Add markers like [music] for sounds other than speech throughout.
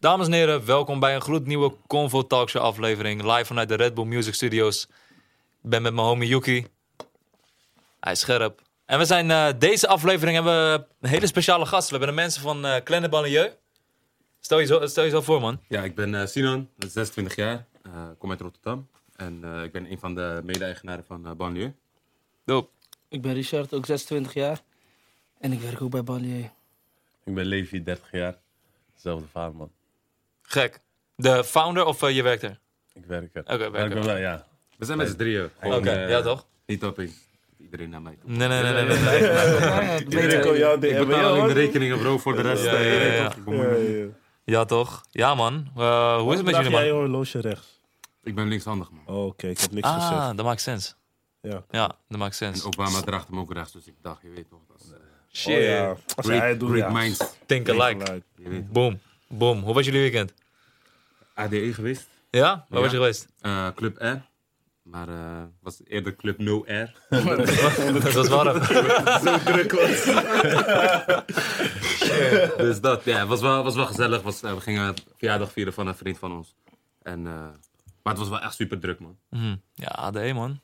Dames en heren, welkom bij een gloednieuwe Convo Talkshow aflevering. Live vanuit de Red Bull Music Studios. Ik ben met mijn homie Yuki. Hij is scherp. En we zijn, eh, deze aflevering hebben we een hele speciale gast. We hebben de mensen van uh, Kleine Banlieue. Stel je, zo, stel je zo voor, man. Ja, ik ben uh, Sinan, 26 jaar. Uh, kom uit Rotterdam. En uh, ik ben een van de mede-eigenaren van uh, Banlieue. Doop. Ik ben Richard, ook 26 jaar. En ik werk ook bij Banlieue. Ik ben Levi, 30 jaar. Hetzelfde vader, man. Gek. De founder of uh, je werkt er? Ik werk er. Oké, okay, werk er. Wel, ja. We zijn met z'n drieën. Oké, okay, ja toch? Niet opeens. Iedereen naar mij toe. Nee, nee, nee. nee, nee, nee. Ja, Iedereen kon jou Ik betaal alleen de rekeningen, bro, voor de rest. Ja, ja, ja, ja. Ja, ja. Ja, toch? Ja, man. Uh, hoe is het met jullie, jij je man? horloge rechts? Ik ben linkshandig, man. Oh, oké, ik heb niks Ah, gezegd. dat maakt sens. Ja. Ja, dat maakt En sens. Obama draagt hem ook rechts, dus ik dacht, je weet toch. Dat Shit. Oh, ja. Als great, hij het doet, great ja. minds. Think alike. Boom. Boom. Hoe was jullie weekend? ADE geweest. Ja? Waar Ja. was je geweest? Uh, Club R. Maar uh, was eerder Club No R. [laughs] dat was warm. [laughs] Zo druk was. [laughs] dus dat, ja, was wel, was wel gezellig. Was, uh, we gingen verjaardag vieren van een vriend van ons. En, maar het was wel echt super druk, man. Mhm. Ja, ADE, man.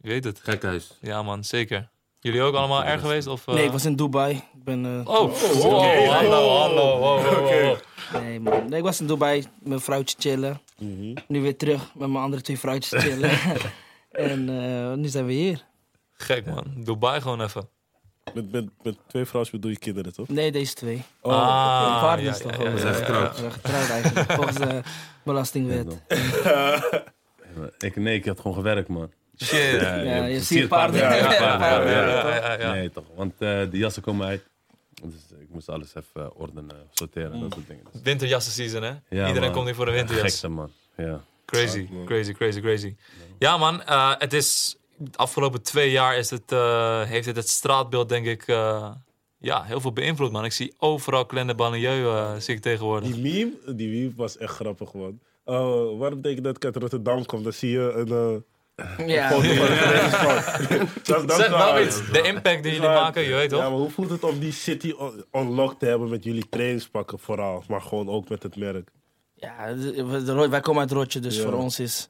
Je weet het. Gek huis. Ja, man. Zeker. Jullie ook allemaal erg geweest? Of, uh... Nee, ik was in Dubai. Ik ben... uh, Oh, wow, hallo, hallo. Wow, wow, wow. Nee, man. Nee, ik was in Dubai met mijn vrouwtje chillen. Nu weer terug met mijn andere twee vrouwtjes chillen. [laughs] en uh, nu zijn we hier. Gek, man. Dubai gewoon even. Met, met, met twee vrouwen bedoel je kinderen, toch? Nee, deze twee. Oh, ah, Mijn partner ja, is toch ja, gewoon... ja, We zijn ja, getrouwd. We zijn getrouwd eigenlijk, volgens de [laughs] belastingwet. [laughs] Ik, nee, ik had gewoon gewerkt, man. Shit. Ja, je versierd ziet paarden. Ja. Nee, toch. Want eh, de jassen komen uit. Dus ik moest alles even ordenen, sorteren en dat soort dingen. Dus, Winterjassen season, hè? ja, Iedereen man. komt hier voor de winterjas. Gekste, man. Ja. Crazy, crazy, crazy, crazy. Ja, man. eh, het is... De afgelopen twee jaar is het, eh, heeft het het straatbeeld, denk ik... eh, ja, heel veel beïnvloed, man. Ik zie overal eh, zie ik tegenwoordig. Die meme, die meme was echt grappig, man. Oh, waarom denk je dat ik uit Rotterdam kom? Dan zie je een uh, Ja. foto van de. [laughs] Dat- dat Zeg iets. De impact die jullie maken, je weet toch? Ja, maar hoe voelt het om die city on- unlocked te hebben met jullie trainingspakken vooral? Maar gewoon ook met het merk. Ja, wij komen uit Rotje, dus Ja. voor ons is,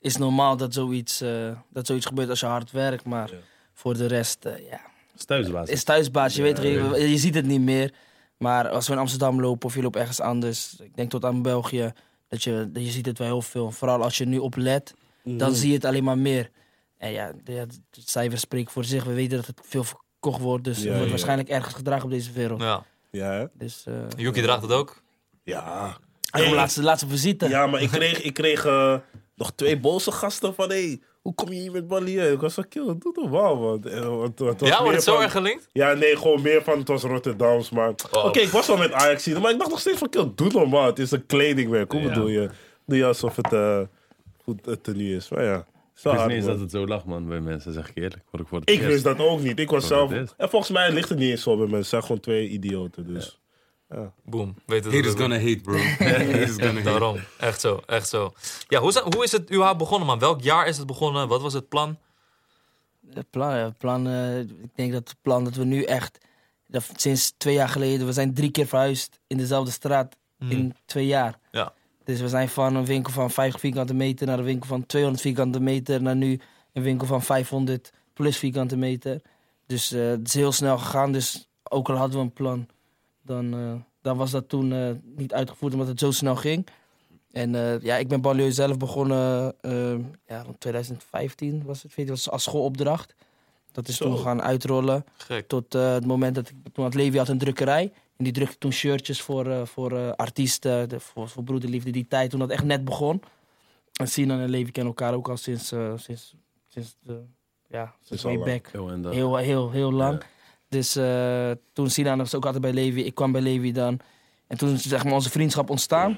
is normaal dat zoiets, eh, dat zoiets gebeurt als je hard werkt. Maar Ja. voor de rest, eh, ja, is thuisbaas. is thuisbaas. Je, weet, je, je ziet het niet meer. Maar als we in Amsterdam lopen of je loopt ergens anders, ik denk tot aan België, dat je, dat je ziet het wel heel veel. Vooral als je nu op let, dan zie je het alleen maar meer. En ja, de, ja, de cijfers spreken voor zich. We weten dat het veel verkocht wordt, dus Ja, het wordt ja. waarschijnlijk ergens gedragen op deze wereld. Ja. Ja, hè? Dus, eh Yuki draagt het ook. Ja. hij komt laatste, laatste visite. Ja, maar ik kreeg, ik kreeg eh, nog twee boze gasten van... Hey, hoe kom je hier met Balië? Ik was van, kill, doe toch wel, man. Eh, want het was Ja, wordt het zo van- erg gelinkt? Ja, nee, gewoon meer van het was Rotterdams. Maar Oh. oké, ik was wel met Ajax hier, maar ik dacht nog steeds van, kill, doe normaal. Het is een kledingwerk. Hoe Ja. bedoel je? Doe je alsof het eh, goed het tenue is. Maar ja, is Ik wist niet eens dat het zo lag, man, bij mensen, zeg ik eerlijk. Word ik voor het Ik wist dat ook niet. Ik was zelf... En volgens mij ligt het niet eens zo bij mensen. Het zijn gewoon twee idioten, dus... Boom. Weet het Haters gonna hate, bro. [laughs] Haters gonna hate. Daarom. Echt zo, echt zo. Ja, hoe is, het, hoe is het überhaupt begonnen, man? Welk jaar is het begonnen? Wat was het plan? Het plan, ja, plan eh, ik denk dat het plan dat we nu echt, dat sinds twee jaar geleden, we zijn drie keer verhuisd in dezelfde straat in twee jaar. Ja. Dus we zijn van een winkel van 50 vierkante meter naar een winkel van 200 vierkante meter naar nu een winkel van 500 plus vierkante meter. Dus eh, het is heel snel gegaan. Dus ook al hadden we een plan, dan, eh, dan was dat toen eh, niet uitgevoerd omdat het zo snel ging. En ja, ik ben banlieue zelf begonnen ja, rond 2015 was het, 14, was als schoolopdracht. Dat is Zo. toen gaan uitrollen Gek. tot het moment dat ik toen had Levi had een drukkerij. En die drukte toen shirtjes voor, eh, voor eh, artiesten, de, voor, voor broederliefde. Die tijd toen dat echt net begon. En Sinan en Levi kennen elkaar ook al sinds, eh, sinds, sinds de, ja, sinds way back. Dat. Heel, heel, heel lang. Dus eh, toen Sinan was ook altijd bij Levi. Ik kwam bij Levi dan. En toen is zeg maar onze vriendschap ontstaan.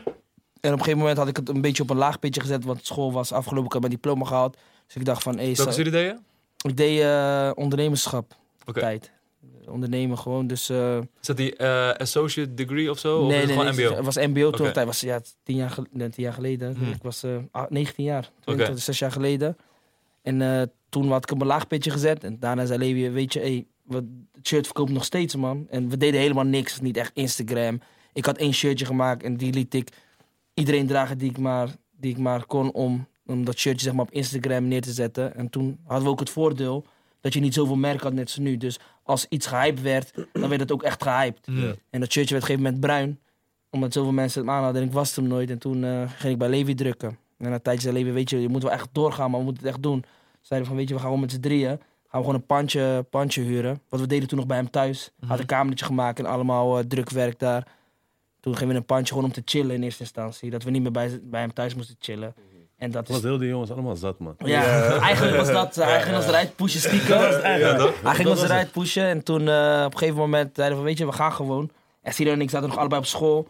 En op een gegeven moment had ik het een beetje op een laag pitje gezet. Want school was afgelopen. Ik had mijn diploma gehaald. Dus ik dacht van... Hey, Welke studie deed je? ik deed eh, ondernemerschap. Tijd. Ondernemen gewoon. Dus... eh, Is dat die eh, associate degree of zo? of is het gewoon nee, mbo? Het was MBO toen. Het was ja, tien jaar, nee, tien jaar geleden. Hmm. Ik was eh, ah, 19 jaar. 20, Oké. zes jaar geleden. En eh, toen had ik op een laag pitje gezet. En daarna zei Levi, weet je, hey, we, het shirt verkoopt nog steeds, man. En we deden helemaal niks. Niet echt Instagram. Ik had één shirtje gemaakt en die liet ik iedereen dragen die ik maar, die ik maar kon om, om dat shirtje zeg maar, op Instagram neer te zetten. En toen hadden we ook het voordeel dat je niet zoveel merk had net zo nu. Dus als iets gehyped werd, dan werd het ook echt gehyped. Mhm. En dat shirtje werd op een gegeven moment bruin. Omdat zoveel mensen het aan hadden en ik was hem nooit. En toen eh, ging ik bij Levi drukken. En na een tijdje zei Levi, weet je, je moet wel echt doorgaan, maar we moeten het echt doen. Zeiden van, weet je, we gaan gewoon met z'n drieën. Gaan we gewoon een pandje, pandje huren. Wat we deden toen nog bij hem thuis. Had een kamertje gemaakt en allemaal eh, drukwerk daar. Toen gingen we een pandje gewoon om te chillen in eerste instantie. Dat we niet meer bij, bij hem thuis moesten chillen. En dat Was is... heel die jongens allemaal zat, man. Ja, [laughs] eigenlijk was dat, hij ging ons eruit pushen stiekem. Hij ging ons was eruit pushen en toen eh, op een gegeven moment zeiden we van, weet je, we gaan gewoon. En Siro en ik zaten nog allebei op school.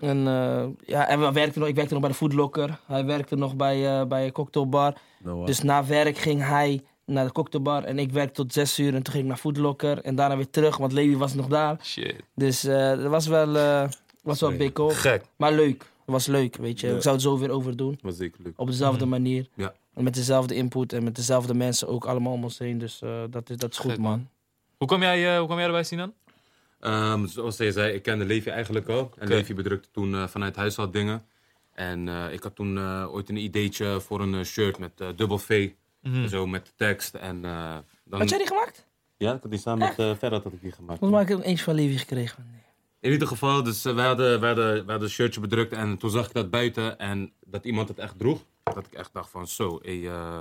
En, eh, ja, en we werkten nog, ik werkte nog bij de Foodlocker. Hij werkte nog bij, eh bij een cocktailbar. Dus na werk ging hij naar de cocktailbar en ik werkte tot zes uur. En toen ging ik naar Foodlocker en daarna weer terug, want Levi was nog daar. Shit. Dus eh, dat was wel, eh was wel bikkel. Gek. Maar leuk. Het was leuk, weet je. Ik zou het zo weer over doen. was zeker leuk. Op dezelfde manier. Ja. En met dezelfde input en met dezelfde mensen ook allemaal om ons heen. Dus eh, dat, is, dat is goed, Gek, man. man. Hoe kwam jij, eh, hoe kwam jij erbij, Sinan? Ehm, zoals je zei, ik kende Levi eigenlijk al. En Oké. Levi bedrukte toen eh, vanuit huis al dingen. En eh, ik had toen eh, ooit een ideetje voor een shirt met eh, dubbel V. Mhm. Zo met de tekst. En, eh, dan... Had jij die gemaakt? Ja, ik had die samen met uh, Ferrat had ik die gemaakt. Volgens mij heb ik eentje van Levi gekregen. Nee. In ieder geval, dus eh, wij, hadden, wij, hadden, hadden een shirtje bedrukt en toen zag ik dat buiten en dat iemand het echt droeg. Dat ik echt dacht van zo, hey, eh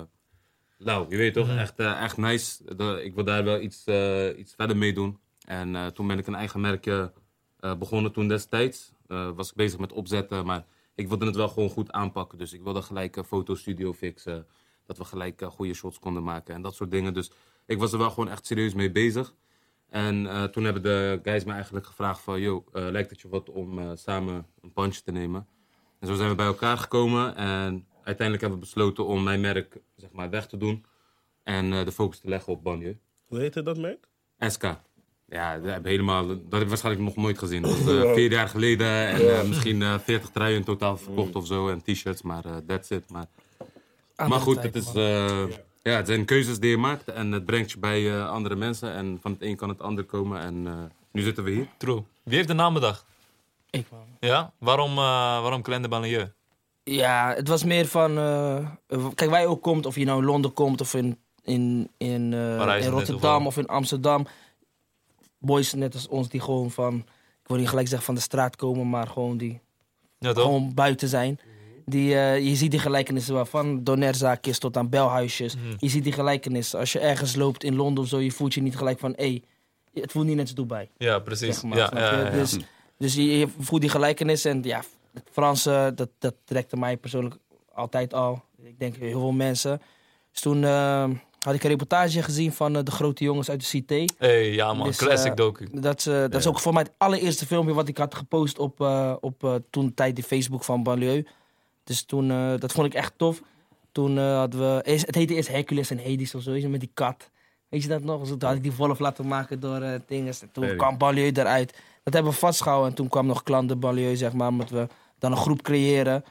nou, je weet toch, echt, eh, echt nice. Ik wil daar wel iets, iets verder mee doen. En toen ben ik een eigen merkje begonnen toen destijds. Was ik bezig met opzetten, maar ik wilde het wel gewoon goed aanpakken. Dus ik wilde gelijk een fotostudio fixen. Dat we gelijk goede shots konden maken en dat soort dingen. Dus ik was er wel gewoon echt serieus mee bezig. En eh, toen hebben de guys me eigenlijk gevraagd van... Yo, eh, lijkt het je wat om eh, samen een punch te nemen? En zo zijn we bij elkaar gekomen. En uiteindelijk hebben we besloten om mijn merk zeg maar, weg te doen. En eh, de focus te leggen op banlieue. Hoe heette dat merk? SK. Ja, dat heb, ik helemaal, dat heb ik waarschijnlijk nog nooit gezien. Dat was [laughs] eh, vier jaar geleden. En misschien eh 40 truien in totaal verkocht of zo. En t-shirts, maar eh, that's it. Maar, maar goed, het, is, eh, ja, het zijn keuzes die je maakt. En het brengt je bij eh, andere mensen. En van het een kan het ander komen. En eh, nu zitten we hier. True. Wie heeft de naam bedacht? Ik man. Ja? Waarom, uh, waarom Clan de Banlieue? Ja, het was meer van... eh, kijk, waar je ook komt, of je nou in Londen komt of in, in, in, eh, in Rotterdam of in Amsterdam. Boys net als ons die gewoon van... Ik wil niet gelijk zeggen van de straat komen, maar gewoon die Ja, toch? gewoon buiten zijn. Die, eh, je ziet die gelijkenissen wel, van donerzaakjes tot aan belhuisjes. Mhm. Je ziet die gelijkenissen. Als je ergens loopt in Londen of zo, je voelt je niet gelijk van... Hé, het voelt niet net als Dubai. Ja, precies. Zeg maar, ja. Dus, dus je, je voelt die gelijkenis en ja, het Franse, dat, dat trekte mij persoonlijk altijd al. Ik denk heel veel mensen. Dus toen eh, had ik een reportage gezien van eh, de grote jongens uit de Cité. Hey, ja man, Dus, classic docu. Dat, dat is ook voor mij het allereerste filmpje wat ik had gepost op, op toen tijd de Facebook van Banlieue. Dus toen, eh, dat vond ik echt tof. Toen eh, hadden we, eerst, het heette eerst Hercules en Hades of zo, weet je, met die kat. Weet je dat nog? Toen had ik die Wolf laten maken door eh dingen. En toen kwam Banlieue eruit. Dat hebben we vastgehouden. En toen kwam nog Klant de Banlieue, zeg maar. Omdat we dan een groep creëren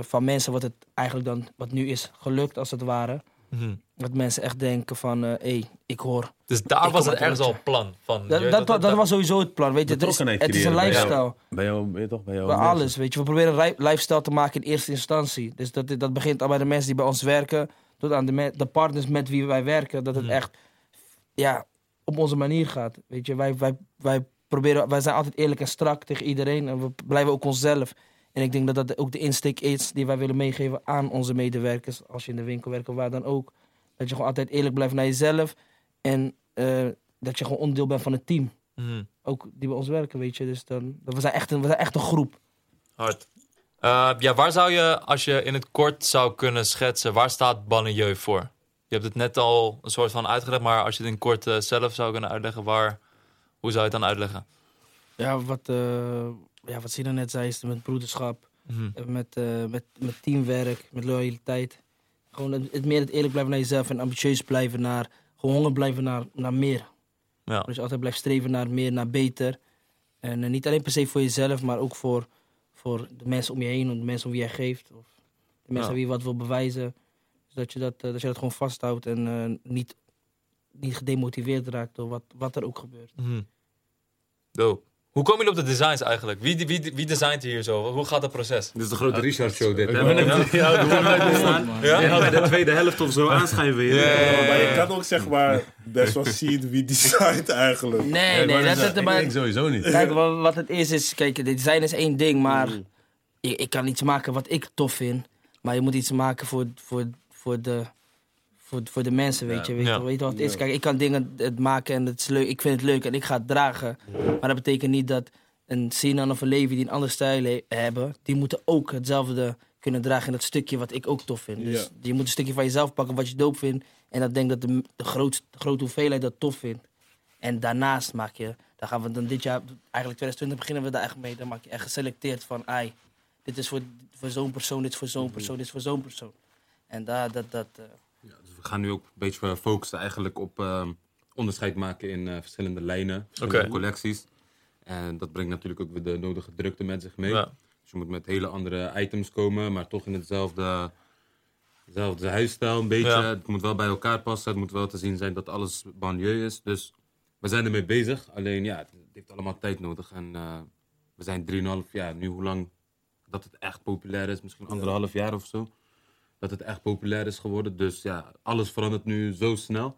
van mensen wat het eigenlijk dan, wat nu is gelukt als het ware. Mhm. Dat mensen echt denken van, hé, hey, ik hoor. Dus daar was het ergens al plan van. je Dat, dat, was sowieso het plan, weet je. Het is, het is een bij jou. lifestyle. Bij jou, je toch? Bij jou Bij mensen. alles, weet je. We proberen lifestyle te maken in eerste instantie. Dus dat, dat begint al bij de mensen die bij ons werken. Tot aan de, de partners met wie wij werken. Dat het Mhm. echt ja, op onze manier gaat. Weet je, wij, wij, wij, proberen, wij zijn altijd eerlijk en strak tegen iedereen. En we blijven ook onszelf. En ik denk dat dat ook de insteek is die wij willen meegeven aan onze medewerkers. Als je in de winkel werkt of waar dan ook. Dat je gewoon altijd eerlijk blijft naar jezelf. En eh, dat je gewoon onderdeel bent van het team. Mhm. Ook die bij ons werken, weet je. Dus dan, we, zijn echt een, we zijn echt een groep. Hard. Eh, ja, waar zou je, als je in het kort zou kunnen schetsen, waar staat Banlieue voor? Je hebt het net al een soort van uitgelegd, maar als je het in kort eh, zelf zou kunnen uitleggen, waar, hoe zou je het dan uitleggen? Ja, wat, ja, wat Sina net zei, is met broederschap, Mhm. met, met, met teamwerk, met loyaliteit. Gewoon het, het meer het eerlijk blijven naar jezelf en ambitieus blijven naar, gewoon honger blijven naar, naar meer. Ja. Dus altijd blijft streven naar meer, naar beter. En eh, niet alleen per se voor jezelf, maar ook voor, voor de mensen om je heen, of de mensen om wie jij geeft. Of de mensen Ja. aan wie je wat wil bewijzen. Dus dat je dat, eh, dat, je dat gewoon vasthoudt en eh, niet, niet gedemotiveerd raakt door wat, wat er ook gebeurt. Dope. Hoe komen jullie op de designs eigenlijk? Wie, wie, wie designt hier zo? Hoe gaat dat proces? Dit is de grote Richard show dit. Ja. Ja? Bij de tweede helft of zo weer. Ja, maar je kan ook zeg maar best wel zien wie designt eigenlijk. Nee, nee, dat is het Ik maar. sowieso niet. Kijk, wat, wat het is, is, kijk, design is één ding, maar ik, ik kan iets maken wat ik tof vind. Maar je moet iets maken voor, voor, voor, de, voor, voor de mensen, weet je. Weet, Ja. weet je wat het is? Kijk, ik kan dingen het maken en het is leuk, ik vind het leuk en ik ga het dragen. Maar dat betekent niet dat een Sinan of een Levi die een andere stijl he- hebben, die moeten ook hetzelfde kunnen dragen in dat stukje wat ik ook tof vind. Dus je moet een stukje van jezelf pakken wat je doop vindt. En dat denk dat de, de, grootste, de grote hoeveelheid dat tof vindt. En daarnaast maak je, dan gaan we dan dit jaar, eigenlijk 2020 beginnen we daar echt mee. Dan maak je echt geselecteerd van, ai, dit is voor, voor zo'n persoon, dit is voor zo'n persoon, dit is voor zo'n persoon. En daar, dat, dat, eh, Gaan nu ook een beetje focussen eigenlijk op ehm, onderscheid maken in eh, verschillende lijnen, verschillende collecties. En dat brengt natuurlijk ook weer de nodige drukte met zich mee. Ja. Dus je moet met hele andere items komen, maar toch in hetzelfde, hetzelfde huisstijl een beetje. Ja. Het moet wel bij elkaar passen, het moet wel te zien zijn dat alles banlieue is. Dus we zijn ermee bezig, alleen ja, het heeft allemaal tijd nodig. En eh, we zijn 3,5 jaar nu, hoe lang dat het echt populair is, misschien anderhalf jaar of zo. Dat het echt populair is geworden. Dus ja, alles verandert nu zo snel.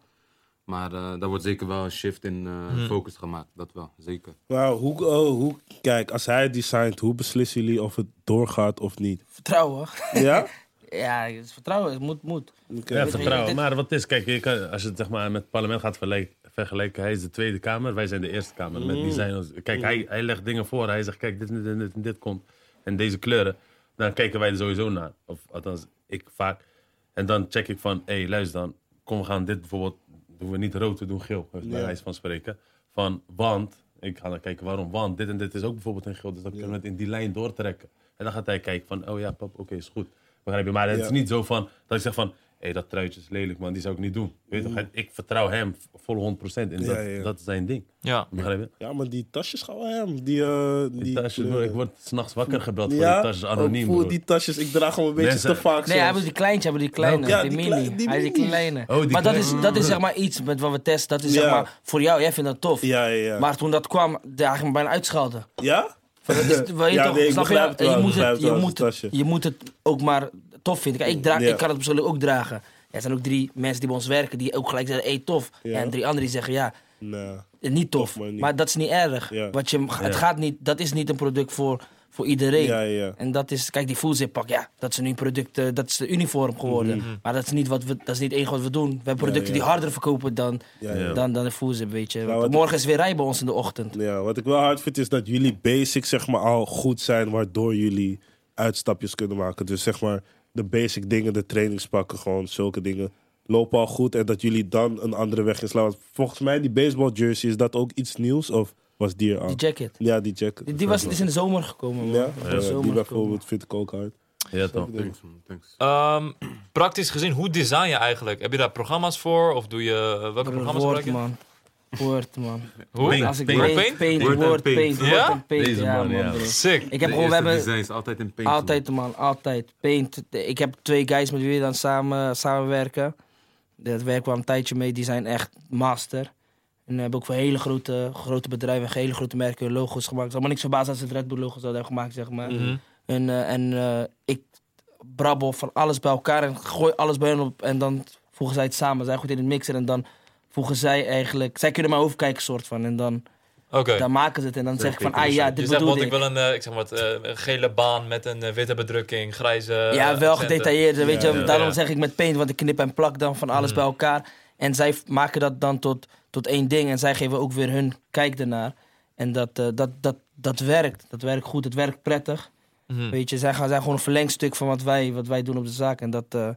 Maar eh daar wordt zeker wel een shift in eh, focus gemaakt. Dat wel, zeker. Maar hoe, oh, hoe, kijk, als hij het designt, hoe beslissen jullie of het doorgaat of niet? vertrouwen. Ja? [laughs] ja, het is vertrouwen, het moet, moet. Ja, vertrouwen. Maar wat is, kijk, je kan, als je het zeg maar, met het parlement gaat vergelijken, hij is de Tweede Kamer, wij zijn de Eerste Kamer. Met die zijn ons, kijk, hij, hij legt dingen voor, hij zegt, kijk, dit, dit, dit, dit, en dit komt. En deze kleuren, dan kijken wij er sowieso naar. Of althans, ik vaak. En dan check ik van, hé, hey, luister dan, kom, we gaan dit bijvoorbeeld, doen we niet rood, we doen geel, bij Ja. wijze van spreken. Van, want, ik ga dan kijken waarom, want dit en dit is ook bijvoorbeeld in geel, dus dan kunnen we het in die lijn doortrekken. En dan gaat hij kijken van, oh ja, pap, oké, is goed. Begrijp je? Maar het is niet zo van, dat ik zeg van, hé, dat truitje is lelijk, man, die zou ik niet doen. Weet je toch? En Ik vertrouw hem vol 100% en dat, Ja, ja. dat is zijn ding. Ja. Begrijp je? Ja, maar die tasjes gaan wel hem. Die, eh, die, Die tasjes, ik word s'nachts wakker gebeld voor die tasjes, anoniem. ook voor bro. die tasjes. Ik draag hem een beetje Mensen- te vaak Nee, hij soms. wil die kleintje, hij wil die kleine, Ja, die, die mini. die hij is die minis. kleine. Oh, die maar dat is, dat is zeg maar iets met wat we testen. Dat is zeg maar voor jou, jij vindt dat tof. Ja, ja, ja. Maar toen dat kwam, daar ging me bijna uitschelden. ja? Van, dat is- wil je Ja, toch, nee, je? begrijp het wel, je, ik moet begrijp het, je, moet het je moet het ook maar tof vinden. Kijk, ik, draag, Ja. ik kan het persoonlijk ook dragen. Er zijn ook drie mensen die bij ons werken die ook gelijk zeggen, hey, tof. Ja. En drie anderen die zeggen, ja, Nou, niet tof. Tof, maar niet. maar dat is niet erg. Ja. Wat je, het gaat niet, dat is niet een product voor, voor iedereen. ja, ja. En dat is, kijk, die fullzip pak, ja, dat is nu een product, eh, dat is de uniform geworden. Maar dat is niet wat we, dat is niet het enige wat we doen. We hebben producten Mhm. ja. die harder verkopen dan, Ja, ja. dan, dan de fullzip, weet je. Want wat- morgen is weer rij bij ons in de ochtend. Ja, wat ik wel hard vind is dat jullie basic zeg maar al goed zijn, waardoor jullie uitstapjes kunnen maken. Dus zeg maar de basic dingen, de trainingspakken, gewoon zulke dingen lopen al goed en dat jullie dan een andere weg inslaan. Want volgens mij die baseball jersey is dat ook iets nieuws of was die er al? Die jacket. Ja, die jacket. Die, die was, die is in de zomer gekomen, man. Ja, In de ja, zomer die bijvoorbeeld vind ik ook hard. Ja, toch. Thanks, man. Thanks. Ehm, praktisch gezien, hoe design je eigenlijk? Heb je daar programma's voor? Of doe je... eh, welke programma's gebruik je? man. Word, man. Hoe? Paint. Als ik Paint. paint, Paint? paint, Word Word, paint. paint, Word Ja? and paint. Deze ja, man, man, ja. bro. Sick. Ik heb De gewoon, we hebben designs altijd in paint. altijd, man, altijd. Paint. Ik heb twee guys met wie we dan samen, samenwerken. Dat werken we al een tijdje mee, die zijn echt master. En we hebben ook voor hele grote, grote bedrijven, hele grote merken logo's gemaakt. Het is allemaal niks verbaasd als ze het Red Bull logo's hadden gemaakt, zeg maar. Mhm. En, eh, en eh, ik brabbel van alles bij elkaar en gooi alles bij hen op. En dan voegen zij het samen. Zij goed in het mixer en dan voegen zij eigenlijk... Zij kunnen mij overkijken, soort van. En dan, Oké. dan maken ze het. En dan zeg ik van, ah ja, uit. Je dit zegt bijvoorbeeld, ik. ik wil een, eh, ik zeg maar, wat, eh, een gele baan met een eh, witte bedrukking, grijze Ja, wel accenten. gedetailleerd. Weet je, ja, daarom ja. zeg ik met paint, want ik knip en plak dan van alles bij elkaar. En zij maken dat dan tot, tot één ding. En zij geven ook weer hun kijk ernaar. En dat, eh, dat, dat, dat werkt. Dat werkt goed. Het werkt prettig. Mhm. Weet je, zij gaan, zijn gewoon een verlengstuk van wat wij, wat wij doen op de zaak. En dat, eh,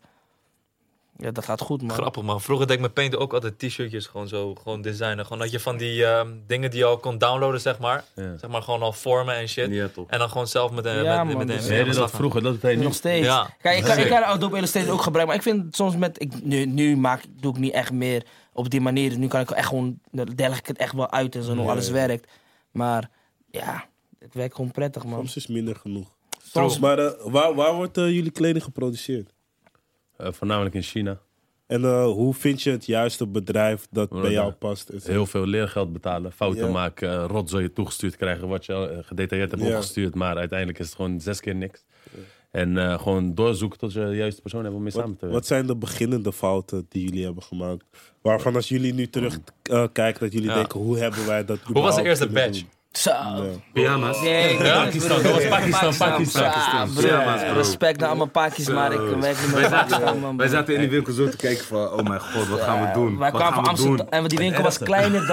ja, dat gaat goed, man. Grappig man. Vroeger deed ik met Paint ook altijd t-shirtjes gewoon zo, gewoon designen. Gewoon dat je van die ehm, dingen die je al kon downloaden, zeg maar. Ja. Zeg maar gewoon al vormen en shit. Ja, toch. En dan gewoon zelf met een Ja, met, man, met, dus- dat vroeger, dat deed je Nog steeds. Ja. Kijk, ik kan, ik kan Adobe Illustrator ook gebruiken. Maar ik vind soms met... Ik, nu, nu maak, doe ik niet echt meer op die manier. Nu kan ik echt gewoon... Dan deel ik het echt wel uit en zo. Nog Ja, alles ja. werkt. Maar ja, het werkt gewoon prettig, man. Soms is minder genoeg. Maar eh, waar, waar wordt eh, jullie kleding geproduceerd? Eh, voornamelijk in China. En eh, hoe vind je het juiste bedrijf dat bij jou past? Heel veel leergeld betalen, fouten Ja. maken, uh, rotzooi toegestuurd krijgen, wat je al, gedetailleerd hebt opgestuurd. Maar uiteindelijk is het gewoon zes keer niks. En gewoon doorzoeken tot je de juiste persoon hebt om mee samen te werken. wat zijn de beginnende fouten die jullie hebben gemaakt? Waarvan als jullie nu terug eh, kijken, dat jullie Ja. denken, hoe hebben wij dat Hoe was de eerste doen? Zo. Ja. Pyjama's. Nee? Pakistan, dat was Pakistan, Pakistan. Pyjama's. Respect naar allemaal Pakis, maar ik werk niet Wij met zaten, Pakistan, man. wij zaten in die winkel zo te kijken van, oh mijn god, wat gaan we doen? Wij kwamen gaan van? Amsterdam en die winkel was kleiner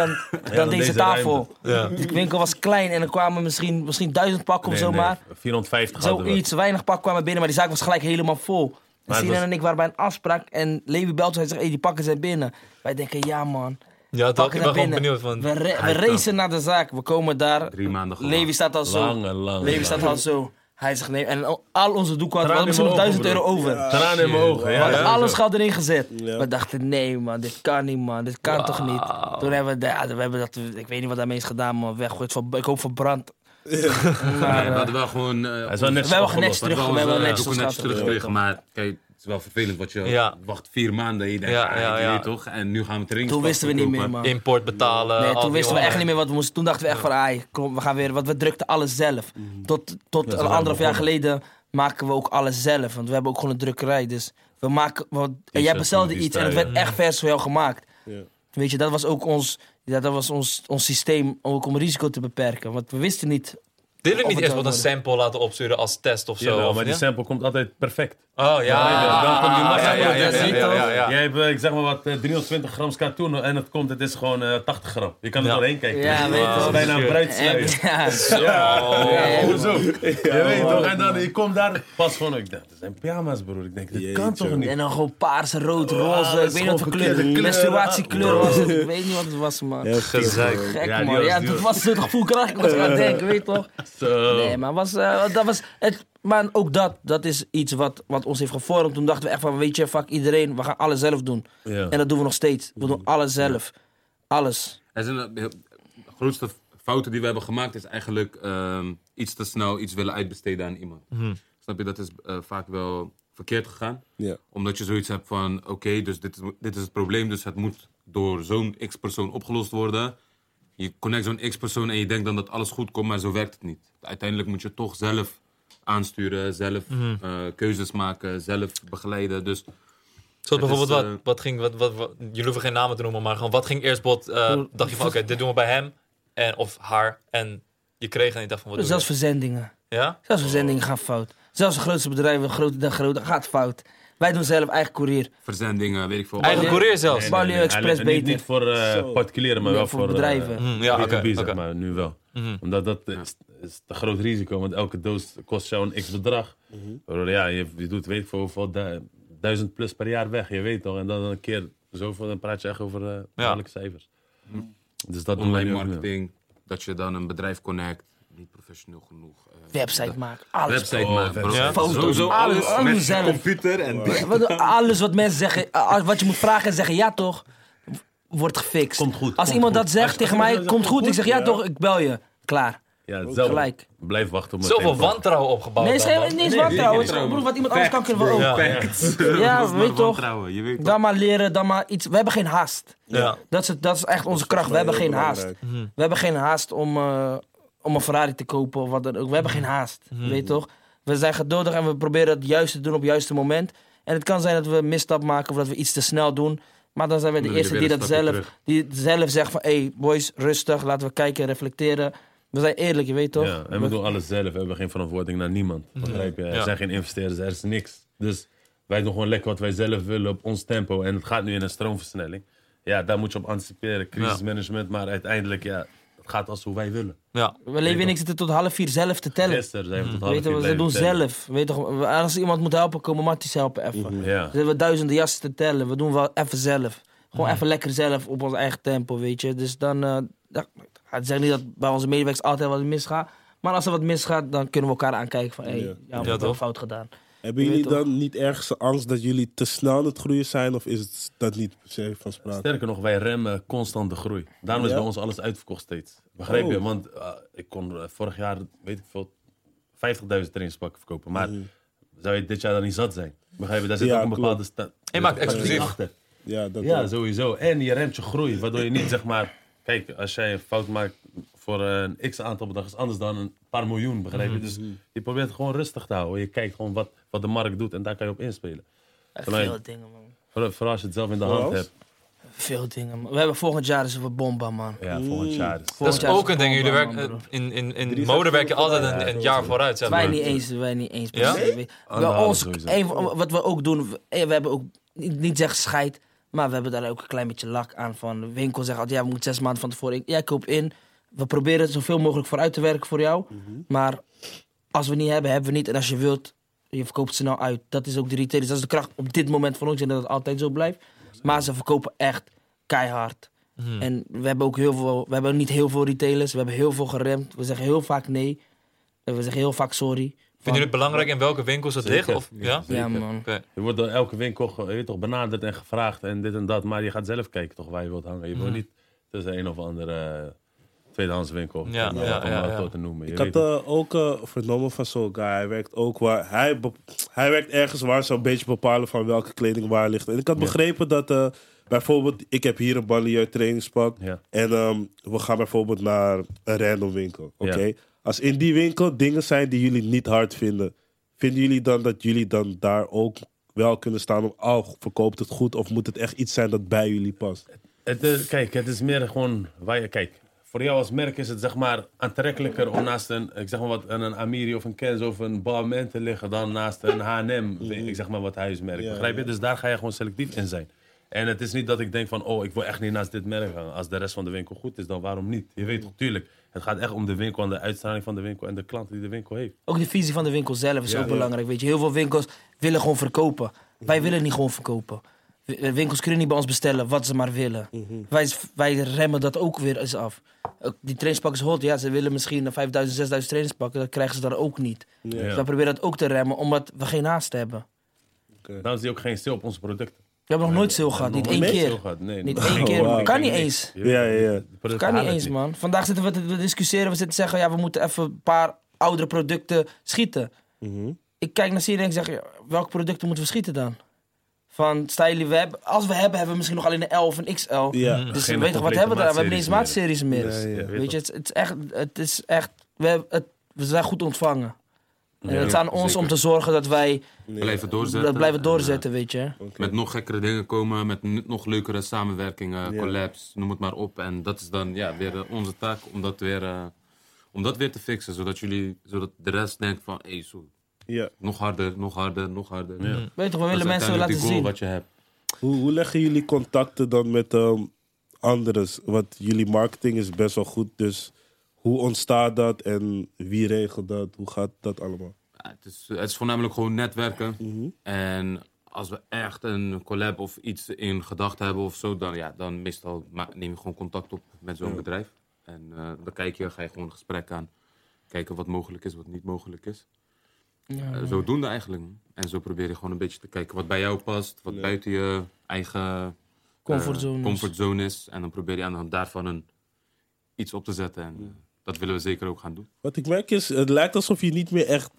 dan, deze tafel. Ja. Die winkel was klein en er kwamen misschien, misschien duizend pakken of zo maar. 450 hadden we. Zoiets, weinig pakken kwamen binnen, maar die zaak was gelijk helemaal vol. Sinan was- en ik waren bij een afspraak en Levi belt en hij zegt, hey, die pakken zijn binnen. Wij denken, ja man, Ja, toch? Ik ben gewoon benieuwd van... We, re- we racen naar de zaak, we komen daar. Drie maanden geleden. Levi staat al zo. Lange, lange. Levi staat al zo. Hij zegt nee. En al onze doeken hadden we hadden misschien nog in duizend mijn euro ogen, over. Tranen in mijn ogen, We ja. hadden ja. alles geld erin gezet. Ja. We dachten, nee man, dit kan niet man, dit kan toch niet. Toen hebben we, ja, we hebben dat, ik weet niet wat daarmee is gedaan, maar weggooid van, ik hoop verbrand. [laughs] Maar, Nee, we eh, hadden wel gewoon... eh, Hij is wel netjes We hebben genetst terug- we we hebben netjes netjes, netjes teruggekregen, maar kijk, het is wel vervelend wat je Ja. wacht vier maanden en je denkt, Ja, ah, ja, je ja. weet toch? En nu gaan we het erin toen wisten we niet meer man. Import betalen. Nee, toen wisten we echt niet meer wat we moesten. Toen dachten we echt van, ai, kom, we gaan weer, want we drukten alles zelf. Tot, tot Ja, een anderhalf jaar geleden maken we ook alles zelf. Want we hebben ook gewoon een drukkerij. Dus we maken, want, en jij bestelde iets en het werd echt vers voor jou gemaakt. Ja. Weet je, dat was ook ons, ja, dat was ons, ons systeem ook om risico te beperken. Want we wisten niet. Of niet eerst wat een sample laten opsturen als test of zo? Jawel, of maar die ja? sample komt altijd perfect. Oh ja. Ja, dan komt die massa ja, ja, ja, ja, ja, ja, ja. Jij hebt, eh, ik zeg maar wat, eh, 320 gram katoen en het komt, het is gewoon eh, 80 gram. Je kan er Ja. doorheen kijken. Ja, weet je Het is bijna een En, bruidsluier. [laughs] ja, Ja, hoezo? Je weet toch? En dan, je komt daar, pas gewoon, ik dacht, dat zijn pyjama's broer. Ik denk, dit kan toch niet? en dan gewoon paars, rood, roze. dat ik weet niet wat voor kleur. Menstruatiekleur was het. Ik weet niet wat het was, man. Heel Gezeik. Gek, Ja, die man. was- Ja, dat was- was het gevoel krijg ik was aan het [laughs] denken, weet je toch? Zo. Nee, maar, was, eh, dat was het, maar ook dat, dat is iets wat, wat ons heeft gevormd. Toen dachten we echt van, weet je, fuck iedereen, we gaan alles zelf doen. Ja. En dat doen we nog steeds. We doen alles zelf. Alles. Er zijn de grootste fouten die we hebben gemaakt is eigenlijk ehm, iets te snel iets willen uitbesteden aan iemand. Snap je, dat is eh, vaak wel verkeerd gegaan. Ja. Omdat je zoiets hebt van, oké, dus dit is, dit is het probleem, dus het moet door zo'n x-persoon opgelost worden. Je connect zo'n x-persoon en je denkt dan dat alles goed komt, maar zo werkt het niet. Uiteindelijk moet je toch zelf aansturen, zelf eh, keuzes maken, zelf begeleiden. Dus Zoals bijvoorbeeld is, wat, eh, wat ging, wat, wat, wat- jullie hoeven geen namen te noemen, maar gewoon wat ging eerst bot, eh, dacht je van oké, dit doen we bij hem en, of haar en je kreeg en je dacht van wat doe Zelfs je? verzendingen. Ja? Zelfs verzendingen gaan fout. Zelfs de grootste bedrijven, grote dag grote, gaat fout. Wij doen zelf eigen courier. verzendingen, weet ik veel. Eigen nee. courier zelfs? Nee, Banlieue Express Niet, beter. niet voor eh, Zo. particulieren, maar Nee, wel voor voor, bedrijven. eh, Hm, ja, oké. B2B, zeg oké. maar, nu wel. Mhm. Omdat dat is, is een groot risico, want elke doos kost jou een x bedrag. Waardoor, Ja, je, je doet weet ik veel hoeveel, du- duizend plus per jaar weg, je weet toch. En dan een keer zoveel, dan praat je echt over uh, maandelijke cijfers. Dus dat online marketing, dat je dan een bedrijf connect, niet professioneel genoeg. eh, Website maken. Alles. Website Oh, maken, bro. Ja. Foto's, alles, alles, alles met zelf. computer en Ja, Alles wat mensen zeggen, eh, wat je moet vragen en zeggen ja toch, wordt gefixt. Komt goed, Als komt iemand goed. dat zegt Als- tegen als mij, komt goed. Ik zeg ja ja. toch, ik bel je. Klaar. Ja. Gelijk. Blijf wachten op mijn Zoveel wantrouwen opgebouwd. Nee, is helemaal niet Nee, wantrouwen. niet. Broer, wat iemand anders kan kunnen ook. Ja. [laughs] Is weet toch. Dan maar leren, dan maar iets. We hebben geen haast. Ja. Dat is, het- dat is echt onze kracht. We hebben geen haast. We hebben geen haast om, eh, om een Ferrari te kopen of wat dan ook. We hebben geen haast. Weet je toch? We zijn geduldig en we proberen het juist te doen op het juiste moment. En het kan zijn dat we een misstap maken of dat we iets te snel doen. Maar dan zijn we de Dan eerste die dat zelf, terug. die zelf zegt van... Hé hey, boys, rustig, laten we kijken, reflecteren. We zijn eerlijk, je weet toch? Ja, en we doen alles zelf. We hebben geen verantwoording naar niemand. Begrijp je? Er Ja. zijn geen investeerders, er is niks. Dus wij doen gewoon lekker wat wij zelf willen op ons tempo. En het gaat nu in een stroomversnelling. Ja, daar moet je op anticiperen. Crisismanagement, maar uiteindelijk, ja, gaat als hoe wij willen. Ja. We leven en ik zitten tot half vier zelf te tellen. Gisteren zijn we tot half Weet je, vier we doen zelf. Weet toch, als iemand moet helpen, komen Matties helpen even. Ja. Dus we hebben duizenden jassen te tellen. We doen wel even zelf. Gewoon even lekker zelf op ons eigen tempo, weet je. Dus dan... eh dan het zeg niet dat bij onze medewerkers altijd wat misgaat. Maar als er wat misgaat, dan kunnen we elkaar aankijken van... Hé, hey, Ja. ja, we Ja, hebben fout gedaan. Hebben jullie toch. dan niet ergens de angst dat jullie te snel aan het groeien zijn? Of is het dat niet per se van sprake? Sterker nog, wij remmen constant de groei. Daarom is Ja? bij ons alles uitverkocht steeds. Begrijp Oh. je? Want eh, ik kon eh, vorig jaar, weet ik veel, 50.000 trainingspakken verkopen. Maar zou je dit jaar dan niet zat zijn? Begrijp je? Daar zit Ja, ook een bepaalde sta- Je maakt exclusief. achter. Ja, dat Ja, ook. sowieso. En je remt je groei, waardoor je niet zeg maar. Kijk, als jij een fout maakt voor een x aantal bedrag, is anders dan een paar miljoen, begrijp je? Dus je probeert het gewoon rustig te houden. Je kijkt gewoon wat, wat de markt doet en daar kan je op inspelen. Echt je- veel dingen, man. Vooral, vooral als je het zelf in de Zoals? hand hebt. Veel dingen, man. We hebben volgend jaar is we bomba, man. Ja, volgend jaar. Dat Volgend is jaar ook een ding. Jullie bomba, werken, man, eh, in, in, in Drie mode werk je altijd een, een jaar vooruit, zeg Wij maar. niet eens, wij niet eens. Ja? se. Bij Anderhalve ons, sowieso. een van- wat we ook doen, we, eh, we hebben ook niet, niet zeggen scheid, maar we hebben daar ook een klein beetje lak aan van. De winkel zegt altijd, ja, we moeten zes maanden van tevoren. in. Jij koopt in, we proberen het zoveel mogelijk vooruit te werken voor jou, maar als we niet hebben, hebben we niet. En als je wilt, je verkoopt ze nou uit. Dat is ook de retailers, dat is de kracht op dit moment van ons. en dat het altijd zo blijft. Maar ze verkopen echt keihard. Mhm. En we hebben ook heel veel, we hebben niet heel veel retailers, we hebben heel veel geremd. We zeggen heel vaak nee. En we zeggen heel vaak sorry. Vinden jullie het belangrijk in welke winkels het Zeker. ligt? Of, ja? Ja, man. Oké. Je wordt door elke winkel je weet toch, benaderd en gevraagd en dit en dat. Maar je gaat zelf kijken toch waar je wilt hangen. Je wil Mhm. niet tussen een of andere tweedehands winkel. Ja, om, ja, om ja, het ja. zo te noemen. Je Ik had eh, ook eh, vernomen van zo'n guy. Hij werkt ook waar. Hij, hij werkt ergens waar ze een beetje bepalen van welke kleding waar ligt. En ik had Ja. begrepen dat eh, bijvoorbeeld, ik heb hier een banlieue trainingspak. Ja. En ehm, we gaan bijvoorbeeld naar een random winkel. Oké. Ja. Als in die winkel dingen zijn die jullie niet hard vinden, vinden jullie dan dat jullie dan daar ook wel kunnen staan om, oh, verkoopt het goed? Of moet het echt iets zijn dat bij jullie past? Het, kijk, het is meer gewoon waar je kijk. Voor jou als merk is het zeg maar aantrekkelijker om naast een, ik zeg maar wat, een Amiri of een Kens of een Balmain te liggen dan naast een H&M, ik zeg maar wat huismerk. Ja, begrijp je? ja. Dus daar ga je gewoon selectief in zijn. En het is niet dat ik denk van, oh, ik wil echt niet naast dit merk gaan. Als de rest van de winkel goed is, dan waarom niet? Je weet toch, tuurlijk. Het gaat echt om de winkel en de uitstraling van de winkel en de klant die de winkel heeft. Ook de visie van de winkel zelf is Ja, ook belangrijk. Weet je, heel veel winkels willen gewoon verkopen. Wij willen niet gewoon verkopen. Eh, Winkels kunnen niet bij ons bestellen wat ze maar willen. wij, wij remmen dat ook weer eens af. Ook Die trainingspakken is hot. Ja, ze willen misschien 5000, 6000 trainingspakken. Dat krijgen ze dan ook niet. Ja. Dus wij proberen dat ook te remmen, omdat we geen haast hebben. Dan zie je ook geen stil op onze producten. We hebben nog nooit stil gehad. Niet één keer. Nee, Niet nog één geen keer. Kan niet eens. Ja, ja, ja. Kan niet eens, man. Vandaag zitten we te discussiëren. We zitten te zeggen, ja, we moeten even een paar oudere producten schieten. Mhm. Ik kijk naar Siri en ik zeg, ja, welke producten moeten we schieten dan? Van, staan jullie, we hebben, als we hebben, hebben we misschien nog alleen een L of een XL. Ja. Dus Geen weet je, wat hebben we daar? We hebben niet eens maatseries meer. Ja. Weet je, het, het is echt, het is echt we, hebben het, we zijn goed ontvangen. En Ja, het is aan ons zeker. om te zorgen dat wij Blijven doorzetten. dat blijven En, doorzetten, weet je. met nog gekkere dingen komen, met nog leukere samenwerkingen, Ja. collabs, noem het maar op. En dat is dan ja, weer eh, onze taak om dat weer, eh, om dat weer te fixen. Zodat, jullie, zodat de rest denkt van, hé, zo, Ja. nog harder, nog harder, nog harder. Ja. Weet je toch, we willen mensen laten die goal zien. wat je hebt. Hoe, hoe leggen jullie contacten dan met ehm anderen? Want jullie marketing is best wel goed, dus hoe ontstaat dat en wie regelt dat? Hoe gaat dat allemaal? Ja, het, is, het is voornamelijk gewoon netwerken. Mhm. En als we echt een collab of iets in gedachten hebben of zo, dan, ja, dan meestal neem je gewoon contact op met zo'n Ja. bedrijf. En eh, dan kijk je, ga je gewoon een gesprek aan. Kijken wat mogelijk is, wat niet mogelijk is. Ja, Eh, zodoende eigenlijk. En zo probeer je gewoon een beetje te kijken wat bij jou past, wat buiten je eigen eh, Comfortzone is. comfortzone is. En dan probeer je aan de hand daarvan een, iets op te zetten. En eh, dat willen we zeker ook gaan doen. Wat ik merk is, het lijkt alsof je niet meer echt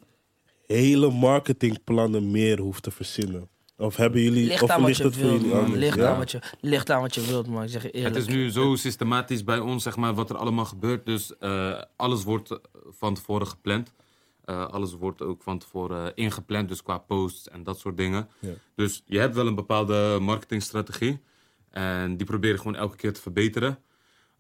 hele marketingplannen meer hoeft te verzinnen. Of hebben jullie, Ligt of aan wat ligt je het voor jullie anders? Ligt, Ja? aan wat je, ligt aan wat je wilt, man. Ik zeg eerlijk. Het is nu zo systematisch bij ons, zeg maar, wat er allemaal gebeurt. Dus eh, alles wordt van tevoren gepland. Eh, alles wordt ook van tevoren eh, ingepland, dus qua posts en dat soort dingen. Ja. Dus je hebt wel een bepaalde marketingstrategie. En die probeer je gewoon elke keer te verbeteren.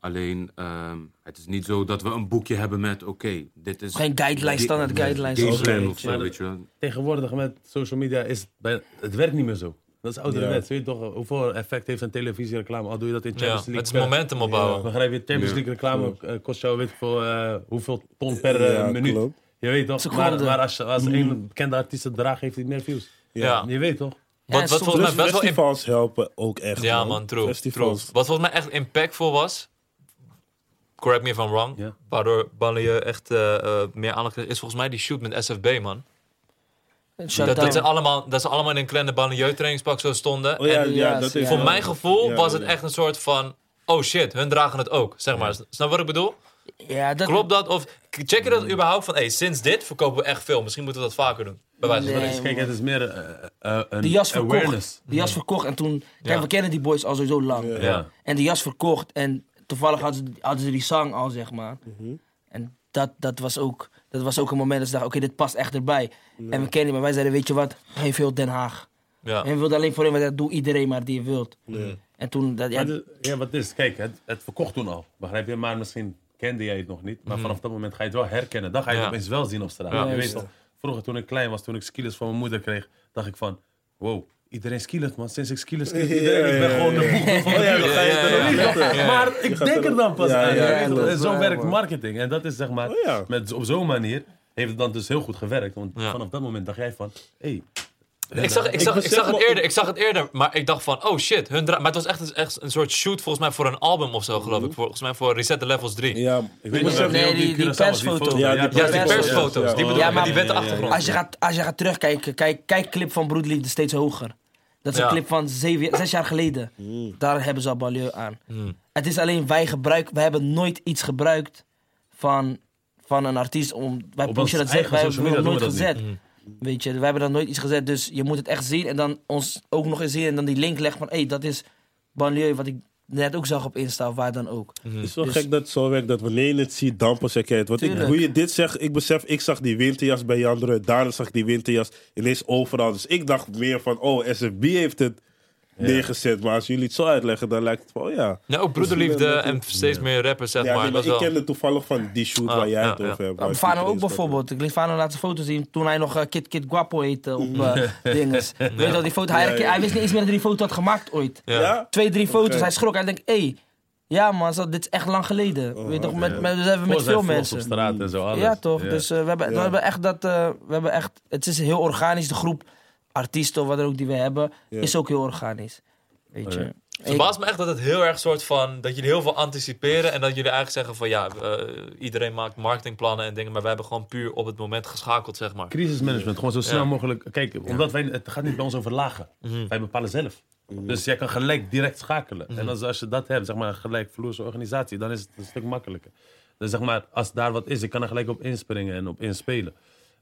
Alleen, ehm, het is niet zo dat we een boekje hebben met, oké, dit is... Geen guidelines, standaard guidelines. gameplan of zo, Maar weet je wel. Tegenwoordig met social media is het, bij, het werkt niet meer zo. Dat is ouderwets. Weet je toch, hoeveel effect heeft een televisiereclame? Al doe je dat in Ja, Champions League. het is momentum opbouwen. Begrijp je? Champions Ja. League reclame eh, kost jou weet ik veel, eh, hoeveel ton per Ja, minuut. klopt. Je weet toch? Maar, maar als, als een bekende artiest het draagt, heeft hij meer views. Ja. Je weet toch? Wat, Ja, wat soms- volgens mij best wel helpen ook echt. Ja, man, true, true. Festivals. Wat volgens mij echt impactful was, correct me if I'm wrong, waardoor Banlieue echt eh, eh, meer aandacht kreeg, is volgens mij die shoot met SFB, man. Dat, dat, ze allemaal, dat ze allemaal in een kleine Banlieue trainingspak zo stonden. Oh ja, En ja, Ja, dat is voor Ja. mijn gevoel Ja, was ja. het echt een soort van, oh shit, hun dragen het ook, zeg maar. Snap wat ik bedoel? Ja, dat, Klopt dat? Of check je dat überhaupt van, hey, sinds dit verkopen we echt veel. Misschien moeten we dat vaker doen. Bij wijze van Nee. Kijk, het is meer eh, eh, een De jas verkocht. awareness. De jas verkocht en toen... Kijk, Ja. we kennen die boys al sowieso lang. Ja. En de jas verkocht en toevallig hadden ze, hadden ze die zang al, zeg maar. En dat, dat, was ook, dat was ook een moment dat ze dachten, oké, dit past echt erbij. En we kennen maar wij zeiden, weet je wat, geef heel Den Haag. Ja. En we wilden alleen voor hem, dat doe iedereen maar die je wilt. En toen, dat, ja, wat is, kijk, het, het verkocht toen al. Begrijp je? Maar misschien kende jij het nog niet. Maar vanaf dat moment ga je het wel herkennen. Dan ga je Ja. het opeens wel zien op straat. Ja. je weet Juist. toch, vroeger toen ik klein was, toen ik skills van mijn moeder kreeg, dacht ik van, wow, iedereen skillet man. Sinds ik skillet kreeg, iedereen, ik ben gewoon de boeg van ja, dan ga je het. Maar ik denk er- dan pas aan. En zo Ja, werkt man. marketing. En dat is zeg maar, Oh ja. met, op zo'n manier heeft het dan dus heel goed gewerkt. Want Ja. vanaf dat moment dacht jij van, hé, hey, Ik zag, ik, zag, ik, besef zag het eerder, ik zag het eerder, maar ik dacht van, oh shit. Hun dra- maar het was echt een, echt een soort shoot volgens mij voor een album of zo, geloof ik. Volgens mij voor Reset the Levels 3. Ja, ik weet Nee, niet of die- die- persfoto. foto. Ja, die persfoto's. Die bedoel met die witte achtergrond. als, je gaat, als je gaat terugkijken, kijk, kijk clip van Broederliefde steeds hoger. Dat is Ja. een clip van zeven, zes jaar geleden. Daar hebben ze al banlieue aan. Het is alleen, wij gebruiken, wij hebben nooit iets gebruikt van, van een artiest om, wij pushen dat zeg, wij hebben nooit gezet. Weet je, wij hebben dan nooit iets gezet, dus je moet het echt zien en dan ons ook nog eens zien en dan die link leggen van, hé, hey, dat is banlieue wat ik net ook zag op Insta of waar dan ook. Het is wel Dus- gek dat het zo werkt dat wanneer je het ziet, dan pas herken je het. Want ik, hoe je dit zegt, ik besef, ik zag die winterjas bij Jandre, daarna zag ik die winterjas ineens overal. Dus ik dacht meer van, oh, SFB heeft het neergezet. Maar als jullie het zo uitleggen, dan lijkt het oh ja. Ja, ook broederliefde eh, en steeds meer rappers, zeg ja maar. nee, maar ik wel... kende toevallig van die shoot Ah, waar jij ja, het ja. over hebt. Nou, Fano ook bijvoorbeeld. Ik liet Fano laatste foto zien toen hij nog eh, Kid Kid Guapo heette op eh [laughs] dinges. Weet je wel, die foto. Hij, Ja, ja. hij wist niet eens meer dat hij die foto had gemaakt ooit. Ja. Ja? Twee, drie foto's. Hij schrok. Hij denkt, hé, ja man, zo, dit is echt lang geleden. Weet je toch, met, met, dat hebben we met veel mensen. op straat en zo, alles. Ja, toch? Ja. Dus eh, we, hebben, we hebben echt dat. eh, we hebben echt, het is heel organisch. De groep artiesten of wat dan ook die we hebben, is ook heel organisch. Weet je. Ja. Het verbaast me echt dat het heel erg soort van... Dat jullie heel veel anticiperen en dat jullie eigenlijk zeggen van... Ja, eh, iedereen maakt marketingplannen en dingen, maar wij hebben gewoon puur op het moment geschakeld, zeg maar. Crisismanagement, gewoon zo snel Ja. mogelijk. Kijk, omdat wij, het gaat niet bij ons over lagen. Wij bepalen zelf. Dus jij kan gelijk direct schakelen. En als, als je dat hebt, zeg maar, gelijk vloerse organisatie, dan is het een stuk makkelijker. Dus zeg maar, als daar wat is, ik kan er gelijk op inspringen en op inspelen.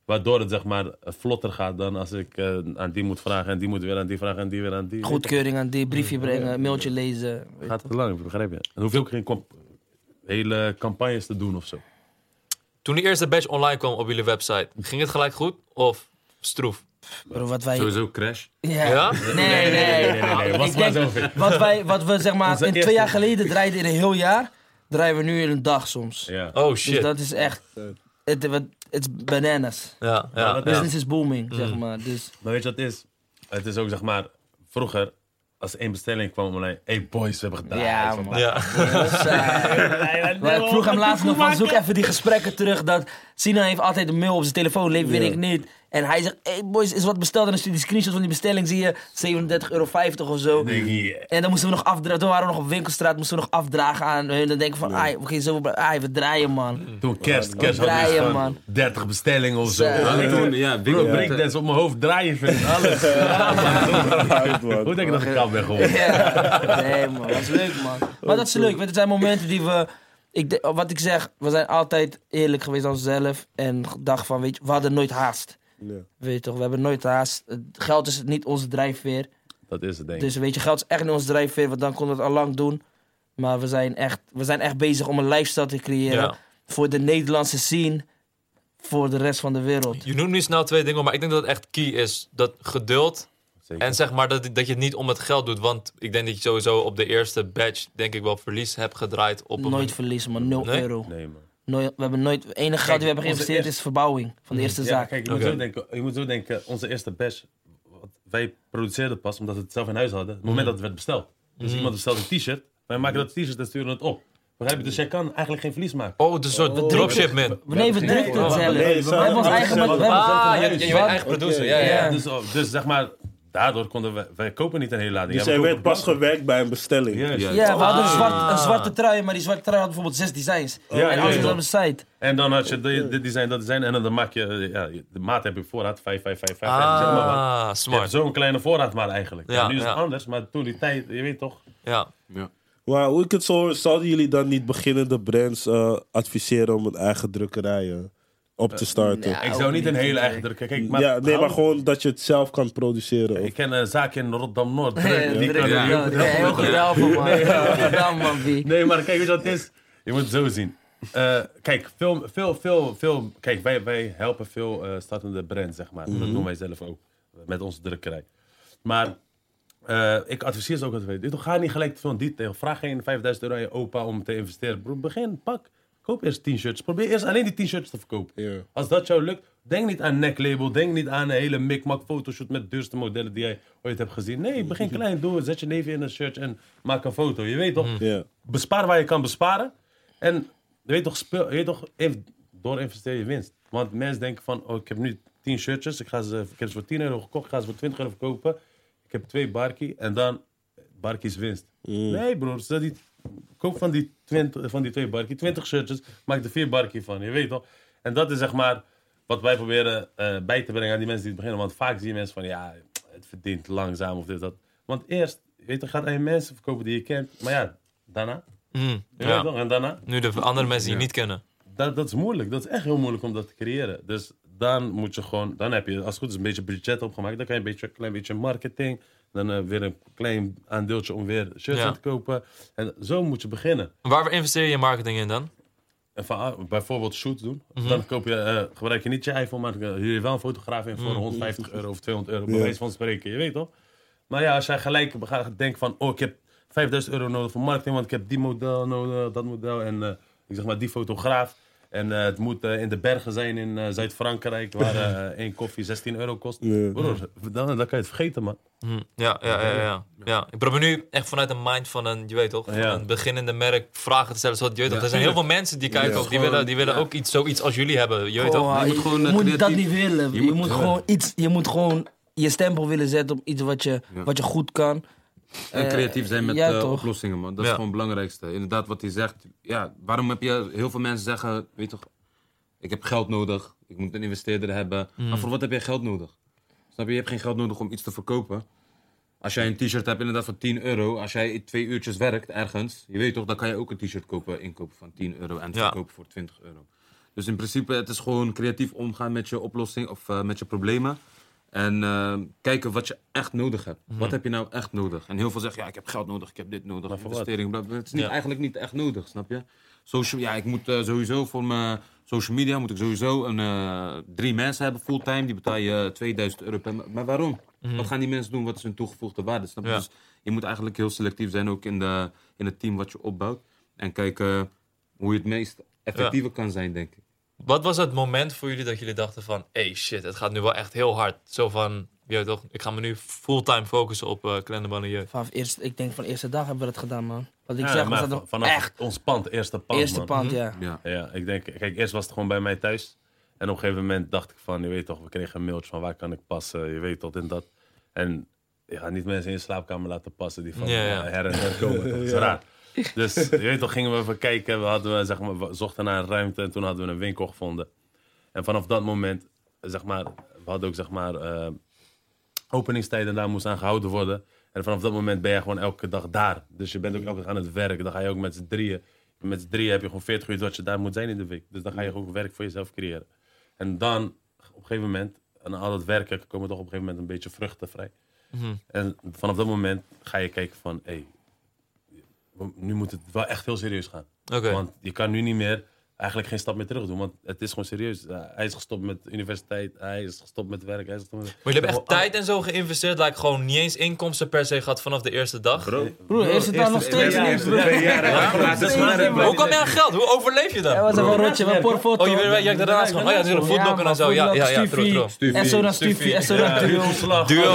Waardoor het zeg maar vlotter gaat dan als ik eh, aan die moet vragen en die moet weer aan die vragen en die weer aan die. Goedkeuring aan die, briefje brengen, mailtje lezen. Gaat te lang, begrijp je? Dan hoef je ook geen comp- hele campagnes te doen of zo. Toen die eerste badge online kwam op jullie website, ging het gelijk goed of stroef? Bro, wat wij, Sowieso crash. Ja. Ja? Nee, nee, nee. nee, was Ik maar denk, zo. wat, wij, wat we zeg maar in twee jaar geleden draaiden in een heel jaar, draaien we nu in een dag soms. Ja. Oh Dus shit. dat is echt, het is bananas. Ja, ja, ja. Business is booming, zeg maar. Dus Maar weet je wat het is? Het is ook zeg maar, vroeger, als één bestelling kwam online, hey boys, we hebben gedaan. Ja, man. Ja. [laughs] maar ik vroeg hem laatst nog van, zoek even die gesprekken terug. Dat Sina heeft altijd een mail op zijn telefoon, leef weet ik niet. En hij zegt, hey boys, is wat besteld. En dan stuurt hij screenshots van die bestelling, zie je, 37,50 euro of zo. En dan moesten we nog afdragen. Toen waren we nog op winkelstraat, moesten we nog afdragen aan hun. Dan denk ik van, ai, zo, ai, we draaien man. Toen kerst, kerst had draaien, man. 30 bestellingen of zo. Ja, En toen, ja, Big Bro, breakdance op mijn hoofd, draaien vind ik alles. [laughs] Ja, man. Hoe denk je dat ik koud ben geworden? Ja. Nee man, dat is leuk man. Maar dat is leuk, want het zijn momenten die we... Ik, de- wat ik zeg, we zijn altijd eerlijk geweest aan onszelf. En gedacht van, weet je, we hadden nooit haast. Ja. Weet je toch, we hebben nooit haast. Geld is niet onze drijfveer. Dat is het, denk ik. Dus weet je, geld is echt niet onze drijfveer, want dan konden we het al lang doen. Maar we zijn echt, we zijn echt bezig om een lifestyle te creëren. Ja. Voor de Nederlandse scene. Voor de rest van de wereld. Je noemt nu snel twee dingen, maar ik denk dat het echt key is. Dat geduld Zeker. en zeg maar dat, dat je het niet om het geld doet. Want ik denk dat je sowieso op de eerste badge denk ik wel verlies hebt gedraaid. Op een Nooit verliezen, man. 0 Nee? euro. Nee, man. Nooit, we hebben nooit, het enige geld die we hebben geïnvesteerd eerste- is verbouwing van de eerste Ja, zaak. kijk, je moet, zo denken, je moet zo denken, onze eerste wat wij produceerden pas omdat we het zelf in huis hadden, het moment dat het werd besteld. Dus iemand bestelt een t-shirt, wij maken dat t-shirt en sturen het op. Begrijp je? Dus jij kan eigenlijk geen verlies maken. Oh, het is een soort dropshipment. Nee, we drukten het zelf. nee, we hebben ons oh, eigen... zo- we hebben- Ah, je, bent eigen producer. Ja. Ja. Dus, oh, dus zeg maar, daardoor konden we, wij kopen niet een hele lading. Dus Ja, er werd pas gewerkt bij een bestelling. Ja. Ja, we hadden een, Ah. zwart, een zwarte trui, maar die zwarte trui had bijvoorbeeld zes designs. Ja, en alles is op de site. En dan had je dit, dit design, dat design. En dan maak je, ja, de maat heb je voorraad, 5, 5, 5, 5, zeg maar wat. Ah, Je hebt smart. zo'n kleine voorraad maar eigenlijk. Ja, Ja, nu is ja. het anders, maar toen die tijd, je weet toch. Ja. Ja. Maar hoe ik het zo hoor, zouden jullie dan niet beginnende brands eh, adviseren om een eigen drukkerij eh, op te starten? ja. Ik zou niet een hele eigen druk. Kijk, maar, ja, nee, maar gewoon dat je het zelf kan produceren. Ik ken een zaak in Rotterdam-Noord. Nee, [laughs] Die kan- ja, je ja, moet ja, heel goed helpen, man. [laughs] Nee, maar kijk, weet je wat het is? Je moet het zo zien. Eh, kijk, veel, veel, veel, veel. Kijk, wij, wij helpen veel eh, startende brands, zeg maar. Dat doen wij zelf ook. Met onze drukkerij. Maar eh, ik adviseer ze ook altijd. Ga niet gelijk te veel in detail. Vraag geen 5000 euro aan je opa om te investeren. Bro, begin, pak. Koop eerst 10 shirts. Probeer eerst alleen die 10 shirts te verkopen. Ja. Als dat jou lukt, denk niet aan necklabel. Denk niet aan een hele mikmak fotoshoot met de duurste modellen die jij ooit hebt gezien. Nee, begin klein. Doe. Zet je neven in een shirt en maak een foto. Je weet toch? Ja. bespaar waar je kan besparen. En je weet toch, speel, je weet toch in- door investeer je winst. Want mensen denken van, oh, ik heb nu 10 shirtjes. Ik, ga ze, ik heb ze voor 10 euro gekocht. Ik ga ze voor 20 euro verkopen. Ik heb twee barkie. En dan, barkie is winst. Nee broer, koop van die, 20, van die twee barkie 20 shirtjes. Maak er vier barkie van, je weet toch? En dat is zeg maar wat wij proberen eh, bij te brengen aan die mensen die het beginnen. Want vaak zie je mensen van, ja, het verdient langzaam of dit dat. Want eerst, je weet toch, gaat aan je mensen verkopen die je kent. Maar ja, daarna. Mm, Je weet ja. toch? En daarna? Nu de andere mensen die je niet kennen. Dat, dat is moeilijk. Dat is echt heel moeilijk om dat te creëren. Dus dan moet je gewoon... Dan heb je als het goed is een beetje budget opgemaakt. Dan kan je een beetje, klein beetje marketing. Dan eh, weer een klein aandeeltje om weer shirts Ja. aan te kopen. En zo moet je beginnen. Waar investeer je in marketing in dan? Van, ah, bijvoorbeeld shoots doen. Mhm. Dan koop je, eh, gebruik je niet je iPhone, maar huur je wel een fotograaf in voor Mhm. 150 euro of 200 euro. Bij Ja. wijze van spreken, je weet toch? Maar ja, als jij gelijk gaat denken van, oh, ik heb 5000 euro nodig voor marketing, want ik heb die model nodig, dat model en eh, ik zeg maar die fotograaf. En eh, het moet eh, in de bergen zijn in eh, Zuid-Frankrijk, waar [laughs] eh, één koffie 16 euro kost. Broer, dan, dan kan je het vergeten, man. Hm, Ja, ja, ja, ja, ja. Ik probeer nu echt vanuit de mind van een, je weet toch, Ja. een beginnende merk vragen te stellen. Zodat, je weet toch, er zijn heel veel mensen die kijken Ja, ook, die gewoon, willen, die willen ja. ook iets, zoiets als jullie hebben. Je weet toch? Oh, Je moet gewoon, eh, moet dat niet willen. Je, je moet, moet- gewoon iets, je moet gewoon je stempel willen zetten op iets wat je, Ja. wat je goed kan. En Eh, creatief zijn met ja, eh, oplossingen, man. Dat is gewoon het belangrijkste. Inderdaad, wat hij zegt. Ja, waarom heb je... Heel veel mensen zeggen, weet toch... Ik heb geld nodig. Ik moet een investeerder hebben. Mm. Maar voor wat heb je geld nodig? Snap je? Je hebt geen geld nodig om iets te verkopen. Als jij een t-shirt hebt inderdaad voor 10 euro. Als jij twee uurtjes werkt ergens. Je weet toch, dan kan je ook een t-shirt kopen, inkopen van 10 euro. En Ja. verkopen voor 20 euro. Dus in principe, het is gewoon creatief omgaan met je oplossing. Of eh, met je problemen. En eh, kijken wat je echt nodig hebt. Mhm. Wat heb je nou echt nodig? En heel veel zeggen, ja, ik heb geld nodig, ik heb dit nodig, Maar voor wat? investering. bla. Het is niet, Ja. eigenlijk niet echt nodig, snap je? Social, ja, ik moet eh, sowieso voor mijn social media moet ik sowieso een, eh, drie mensen hebben fulltime. Die betaal je 2000 euro per maand. Maar waarom? Wat gaan die mensen doen? Wat is hun toegevoegde waarde? Snap je? Mhm. Ja. Dus je moet eigenlijk heel selectief zijn ook in, de, in het team wat je opbouwt. En kijken hoe je het meest effectiever kan zijn, denk ik. Wat was het moment voor jullie dat jullie dachten van, hey shit, het gaat nu wel echt heel hard. Zo van, je weet toch, ik ga me nu fulltime focussen op uh, Kleine Banlieue. Vanaf eerst, ik denk van de eerste dag hebben we dat gedaan, man. Wat ik Ja, zeg, was maar dat nog vanaf echt ons pand, eerste pand, eerste man. pand, ja. Ja. Ja, ik denk, kijk, eerst was het gewoon bij mij thuis. En op een gegeven moment dacht ik van, je weet toch, we kregen een mailtje van waar kan ik passen, je weet toch, dit en dat. En je gaat niet mensen in je slaapkamer laten passen die van Ja, ja. eh, her en her komen. toch? Dat is raar. Dus je weet toch, gingen we even kijken, we, hadden, we, zeg maar, we zochten naar een ruimte en toen hadden we een winkel gevonden. En vanaf dat moment, zeg maar, we hadden ook zeg maar eh, openingstijden daar moest aan gehouden worden. En vanaf dat moment ben je gewoon elke dag daar. Dus je bent ook elke dag aan het werk. Dan ga je ook met z'n drieën. Met z'n drieën heb je gewoon 40 uur dat je daar moet zijn in de week. Dus dan ga je ook werk voor jezelf creëren. En dan, op een gegeven moment, en al dat werken, komen toch op een gegeven moment een beetje vruchten vrij. Mhm. En vanaf dat moment ga je kijken van, hé, hey, nu moet het wel echt heel serieus gaan. Want je kan nu niet meer eigenlijk geen stap meer terug doen. Want het is gewoon serieus. Uh, hij is gestopt met universiteit, hij is gestopt met werk. Hij is gestopt met... Maar jullie hebben echt tijd en zo geïnvesteerd, lijkt gewoon niet eens inkomsten per se gehad vanaf de eerste dag. Broer, eerste dag nog steeds niet, Ja, ja, hoe kom je aan geld? Hoe overleef je Ja, dan? was een rotje, we por foto. Oh, je werkt- je werkt daarnaast gewoon. Oh ja, natuurlijk, voetblokken en zo. Ja, ja, ja. En zo naar Stufie, en zo naar Duo. Duo.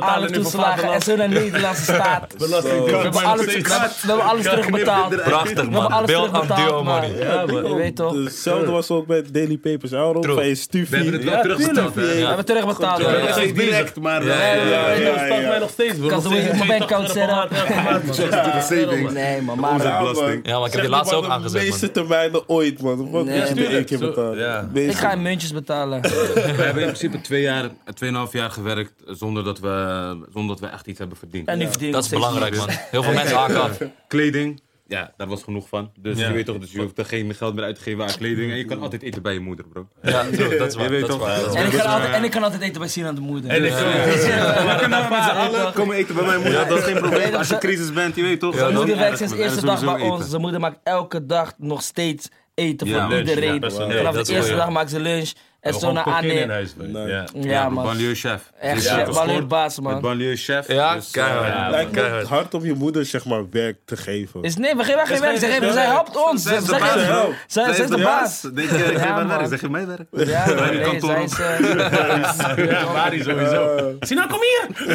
Alles, [laughs] toeslagen, en zo naar de Nederlandse staat. Belasting. We hebben alles, terugbetaald. Prachtig man, alles beeld aan terugbetaald, duo money. Ja, Je man. weet toch? Hetzelfde was ook bij Daily Papers. Hou erop True. van je stufie. We hebben het wel Ja, terugbetaald. We hebben terugbetaald. Ja, steeds direct, maar... Ja, eh, ja, ja, Ja, ja, dat staat ja. mij nog steeds, bro. Kan op mijn bankcount 80 zetten. per maand, elke maand, man. de saving. Nee, man. Ja, Maar man. Ja, maar ik heb Zeg die laatst maar ook de aangezet, meeste man. termijnen ooit, man. Wat je tuurlijk. één keer Zo. Meeste- ik ga in muntjes betalen. [laughs] We hebben in principe twee jaar, tweeënhalf jaar gewerkt zonder dat, we, zonder dat we echt iets hebben verdiend. En Dat is belangrijk, man. Heel veel mensen haken af. Kleding, ja, daar was genoeg van. Dus Ja. je weet toch, dus je hoeft er geen geld meer uit te geven aan kleding. En je kan altijd eten bij je moeder, bro. Ja, dat is waar. En ik, Dus, kan altijd, eh, kan altijd eten bij Sinan de moeder. En ik- We kunnen met z'n allen komen eten bij mijn moeder. dat is geen probleem. Als je crisis bent, je weet toch. Moeder werkt sinds de eerste dag bij ons. Zijn moeder maakt elke dag nog steeds eten Ja, voor lunch, iedereen. ja. Vanaf dat de eerste ja. dag maakt ze lunch. En zo naar kokin in huis, man. Nee. Ja. Ja, man. banlieue-chef. Echt, Dus, ja, eh, banlieue baas, Met man. banlieue-chef. Ja, dus, keihard. eh, Ja, Lijkt me keihard. hard om je moeder, zeg maar, werk te geven. Is, nee, we geven haar geen werk. Zij, geven- zij helpt ons. Zij is de baas. Zij is de baas. Denk je, ik geef Ja, haar werk. man. Zeg je mij werk? [laughs] Ja, nee, kantoor zij is... eh, [laughs] Ja, Mari sowieso. Sinan, kom hier!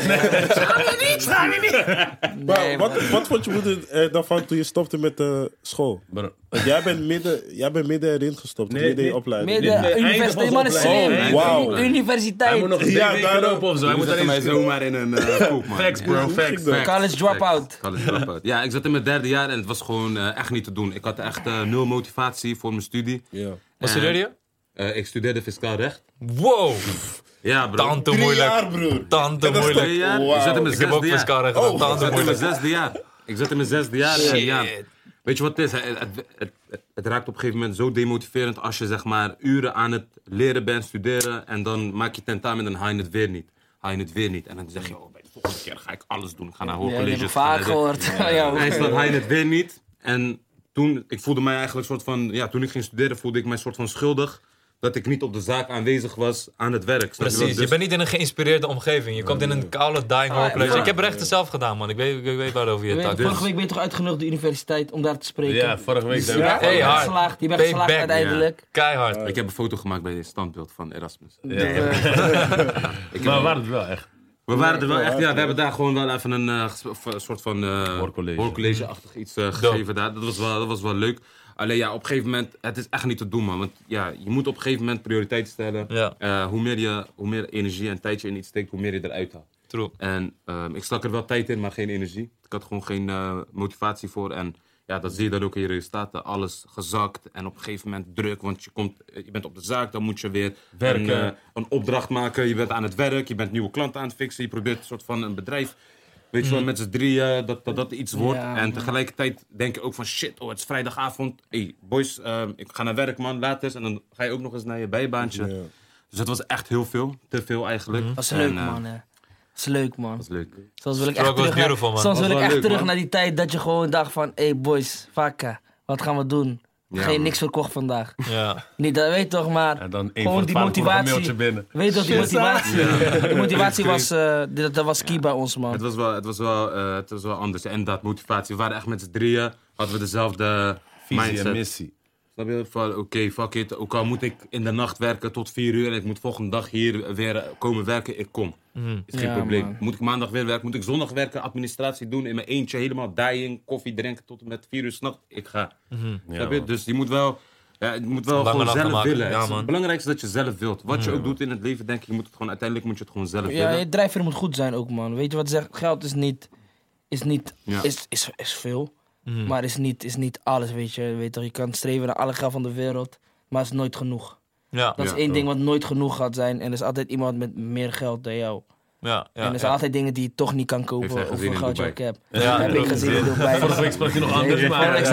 Maar nee, wat, wat vond je moeder er dan van toen je stopte met de school? Jij bent midden, jij bent midden erin gestopt, midden in opleiding. Midden, universiteit, man is slim. zijn opleiding. Wauw. Hij Universiteit. moet nog een Ja, lopen of zo. Hij moet mij alleen zomaar in een eh [laughs] koek, man. Facts, bro, facts. Facts. College dropout. College dropout. Ja, ik zat in mijn derde jaar en het was gewoon eh, echt niet te doen. Ik had echt eh, nul motivatie voor mijn studie. Ja. Wat studeerde je? Eh, ik studeerde fiscaal recht. Wow, Ja, bro. tante Drie moeilijk. jaar, broer. Tante moeilijk. Twee jaar. Wauw. Ik zat in mijn Ik heb ook zesde jaar. fiscaal recht Oh, gedaan. Ik Tante zat in mijn moeilijk. zesde jaar. Ik zat in mijn zesde jaar. Shit. ja, weet je wat het is? Het, het, het, het- het raakt op een gegeven moment zo demotiverend als je zeg maar uren aan het leren bent, studeren. En dan maak je tentamen en dan haal je het weer niet. Haal je het weer niet. En dan zeg je, oh, bij de volgende keer ga ik alles doen. Ik ga naar Ja, die heb hoorcolleges. ik vaak gehoord. Ja, [laughs] En dan haal je het weer niet. En toen, ik voelde mij eigenlijk soort van, ja, toen ik ging studeren, voelde ik mij soort van schuldig. Dat ik niet op de zaak aanwezig was aan het werk. Je? Precies, je Dus- bent niet in een geïnspireerde omgeving. Je komt in een koude, dying Ah, ja. Ik heb rechten zelf gedaan, man. Ik weet, ik weet waarover je Je het had. vorige week ben je toch uitgenodigd de universiteit om daar te spreken? Ja, vorige week Ja, Hey, je hard. geslaagd, je bent Pay geslaagd back, uiteindelijk. Keihard. Ik heb een foto gemaakt bij het standbeeld van Erasmus. Ja. [laughs] [laughs] Maar we waren het wel echt. we waren er wel echt, ja, we hebben daar gewoon wel even een eh, een soort van eh Hoorcollege. hoorcollege-achtig iets eh, gegeven daar. Dat was, wel, dat was wel leuk. Alleen ja, op een gegeven moment, het is echt niet te doen man. Want ja, je moet op een gegeven moment prioriteiten stellen. Ja. Eh, hoe, meer je, hoe meer energie en tijd je in iets steekt, hoe meer je eruit haalt. True. En ehm, ik stak er wel tijd in, maar geen energie. Ik had gewoon geen eh, motivatie voor. En ja, dat zie je dan ook in je resultaten. Alles gezakt en op een gegeven moment druk. Want je, komt, je bent op de zaak, dan moet je weer Werken. Een, eh, een opdracht maken. Je bent aan het werk, je bent nieuwe klanten aan het fixen. Je probeert een soort van een bedrijf, weet je wel, met z'n drieën, dat, dat dat iets wordt. Ja, en man. tegelijkertijd denk je ook van shit, oh het is vrijdagavond. hey, boys, ehm, ik ga naar werk man, laat eens. En dan ga je ook nog eens naar je bijbaantje. Ja. Dus het was echt heel veel, te veel eigenlijk. Dat is En, leuk, eh, man. Hè. Dat is leuk, man. Dat is leuk. Soms wil ik echt terug, naar, man. soms wil Dat ik echt leuk, terug man. naar die tijd dat je gewoon dacht van... Hé hey boys, vakka, wat gaan we doen? Ja, Geen man. niks verkocht vandaag. Ja. Niet, dat weet toch, maar... En dan een gewoon die de motivatie. binnen. Weet toch, die motivatie. Die motivatie was, eh, dat, dat was key bij ons, man. Het was wel, het was wel, eh, het was wel anders. En dat motivatie. We waren echt met z'n drieën. Hadden we dezelfde Visie mindset. en missie. Snap je? Van oké, fuck it. Ook al moet ik in de nacht werken tot vier uur. En ik moet volgende dag hier weer eh, komen werken. Ik kom. Is geen Ja, probleem. man. Moet ik maandag weer werken? Moet ik zondag werken? Administratie doen in mijn eentje. Helemaal dying. Koffie drinken tot en met vier uur s'nachts. Ik ga. Snap je? man. Dus je moet wel... Ja, je moet wel Lange gewoon zelf maken. willen. Ja, het, belangrijkste is dat je zelf wilt. Wat je ook doet in het leven, denk ik, je moet het gewoon, uiteindelijk moet je het gewoon zelf Ja, willen. je drijfveer moet goed zijn ook, man. Weet je wat ze zegt? Geld is niet... Is, niet, Ja. is, is, is veel, maar is niet, is niet alles, weet je. Weet toch, je kan streven naar alle geld van de wereld, maar het is nooit genoeg. Ja. Dat is Ja, één ding wat nooit genoeg gaat zijn. En er is altijd iemand met meer geld dan jou. Ja. Ja. en er zijn ja. altijd dingen die je toch niet kan kopen gezien hoeveel in geld je Dubai. ook hebt. Ja, heb ik gezien in Dubai. Vorige week sprak je nog anders, Nee, maar... ik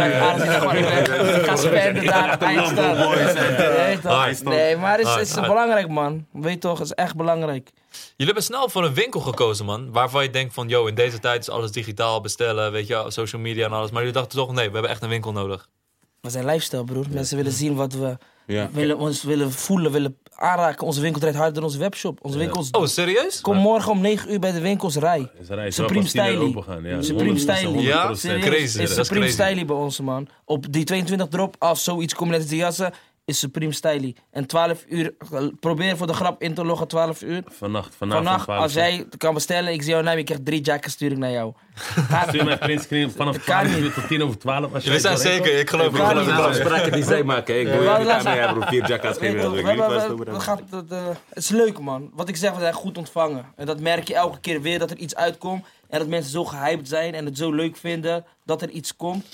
ga spenden daar, eindstand. Nee, maar het is, het is Nice. belangrijk, man. Weet je toch, het is echt belangrijk. Jullie hebben snel voor een winkel gekozen, man. Waarvan je denkt van, yo, in deze tijd is alles digitaal bestellen, weet je, wel, social media en alles. Maar jullie dachten toch, nee, we hebben echt een winkel nodig. We zijn lifestyle, broer. Mensen willen zien wat we Ja. willen, ons willen voelen, willen aanraken. Onze winkel draait harder dan onze webshop. Onze winkels... Oh, serieus? Kom morgen om 9 uur bij de winkels rij. Supreme ja. Supreme 100%, Styling. Ja? 100%. Serieus, Crazy, is Supreme. Styling bij ons, man. Op die 22 drop af, zoiets combinatie jassen. Is Supreme Stylie. En 12 uur, probeer voor de grap in te loggen 12 uur. Vannacht, vanavond. Vannacht, 12 als jij kan bestellen, ik zie jouw naam, je krijgt drie jackets, stuur ik naar jou. [laughs] Stuur mij printscreen vanaf Dat kan 12 uur tot 10 over 12. Als We zijn zeker, ik geloof, ik geloof, ik niet. geloof. afspraken die zij maken. Ik wil niet aan hebben vier geven. dat ik dat, eh, Het is leuk, man. Wat ik zeg, we zijn goed ontvangen. En dat merk je elke keer weer, dat er iets uitkomt. En dat mensen zo gehyped zijn en het zo leuk vinden dat er iets komt.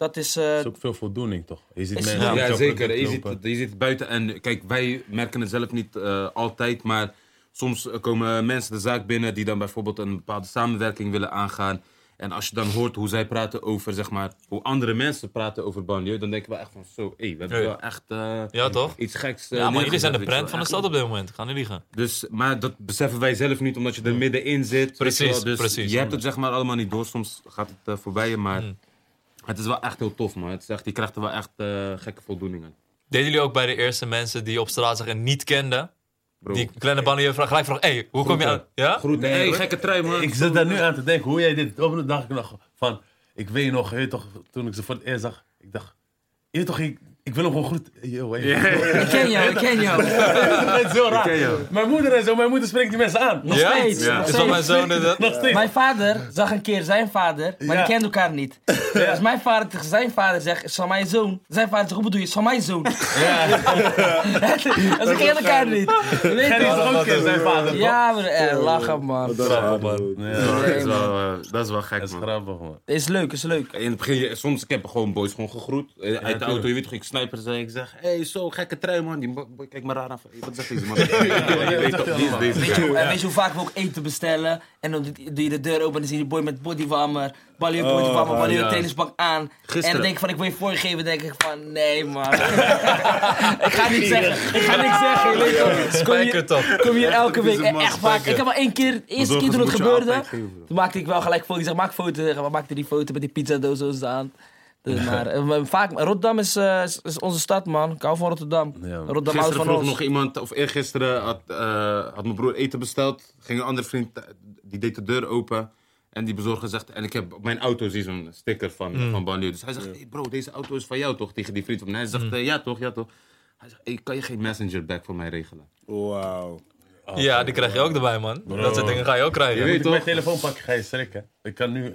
Dat is... eh, Het is ook veel voldoening, toch? Je ziet Is- mensen Ja, Ja, zeker. Je ziet, je ziet buiten. En kijk, wij merken het zelf niet eh, altijd. Maar soms komen mensen de zaak binnen die dan bijvoorbeeld een bepaalde samenwerking willen aangaan. En als je dan hoort hoe zij praten over, zeg maar, hoe andere mensen praten over banlieue, dan denken we echt van zo, hé, we hebben Ja. wel echt eh, Ja, toch? iets geks. Ja, maar jullie zijn de brand van de stad op dit moment. Ik ga niet liegen. Dus, maar dat beseffen wij zelf niet, omdat je er middenin zit. Precies, wel. dus precies. Je hebt het zeg maar allemaal niet door. Soms gaat het voorbij je, maar Mm. Het is wel echt heel tof, man. Het is echt, je krijgt er wel echt eh, gekke voldoening aan. Deden jullie ook bij de eerste mensen die je op straat zag en niet kenden? Bro. Die kleine banlieue vraag gelijk vragen, hey, hoe kom je aan? Ja? Groeten. Nee, hey, gekke trui, man. Ik zit daar nu aan te denken, hoe jij dit opende, dacht ik nog van, ik weet nog, je toch, toen ik ze voor het eerst zag, ik dacht, je toch, ik, ik wil hem gewoon goed. Yo, hey. ik ken jou, ik ken jou. [laughs] Het is heel raar. ken jou. Mijn moeder en zo, mijn moeder spreekt die mensen aan. Nog Ja? steeds, Ja. nog Is mijn zoon dat? Nog steeds. Mijn vader zag een keer zijn vader, maar Ja. die kenden elkaar niet. Als mijn vader tegen zijn vader zegt, is van mijn zoon. Zijn vader zegt, hoe bedoel je, is van mijn zoon. Ze [laughs] kennen elkaar niet. Je weet Gerry is toch? ook een keer zijn vader, toch? Ja, maar eh, lachen man. Dat is hard, man. Ja, dat, Nee, is wel, eh, dat is wel gek, dat is man. grappig, man. Is leuk, is leuk. In het begin, soms ik heb gewoon boys gewoon gegroet. Eh, Uit de tuurlijk. auto, je weet toch, ik sniper ze en ik zeg, hey, zo gekke trui, man. Die boy kijkt me raar aan. van, hey, Wat zegt deze man? je weet je, en weet je hoe vaak we ook eten bestellen? En dan doe je de deur open en dan zie je die boy met bodywarmer. Balje Oh, bodywarmer, balje ja. trainingspak aan. En dan denk ik van, ik wil je voorgeven. denk ik van, nee man. [laughs] ik ga niet zeggen, ik ga niks zeggen. Weet kom je, kom hier elke week. echt vaak. Ik heb wel één keer, de eerste keer toen het gebeurde. Toen maakte ik wel gelijk foto. Ik zeg, maak foto. Zeg, maakte die foto met die pizzadoos zo staan. Dus, [laughs] maar, eh, maar vaak, Rotterdam is, eh, is, is onze stad, man. Ik hou van Rotterdam. Ja. Rotterdam houdt Gisteren van vroeg ons. nog iemand, of eergisteren had, eh, had mijn broer eten besteld. Ging een andere vriend, die deed de deur open. En die bezorger zegt, en ik heb op mijn auto zie zo'n sticker van, van Banlieue. Dus hij zegt, hey bro, deze auto is van jou toch? Tegen die vriend van mij. Hij zegt, eh, ja toch, ja toch. Hij zegt, hey, kan je geen messenger back voor mij regelen? Wauw. Ja, die krijg je ook erbij, man. Dat soort dingen ga je ook krijgen. Je Moet weet ik mijn toch? telefoon pakken, ga je schrikken. Ik kan nu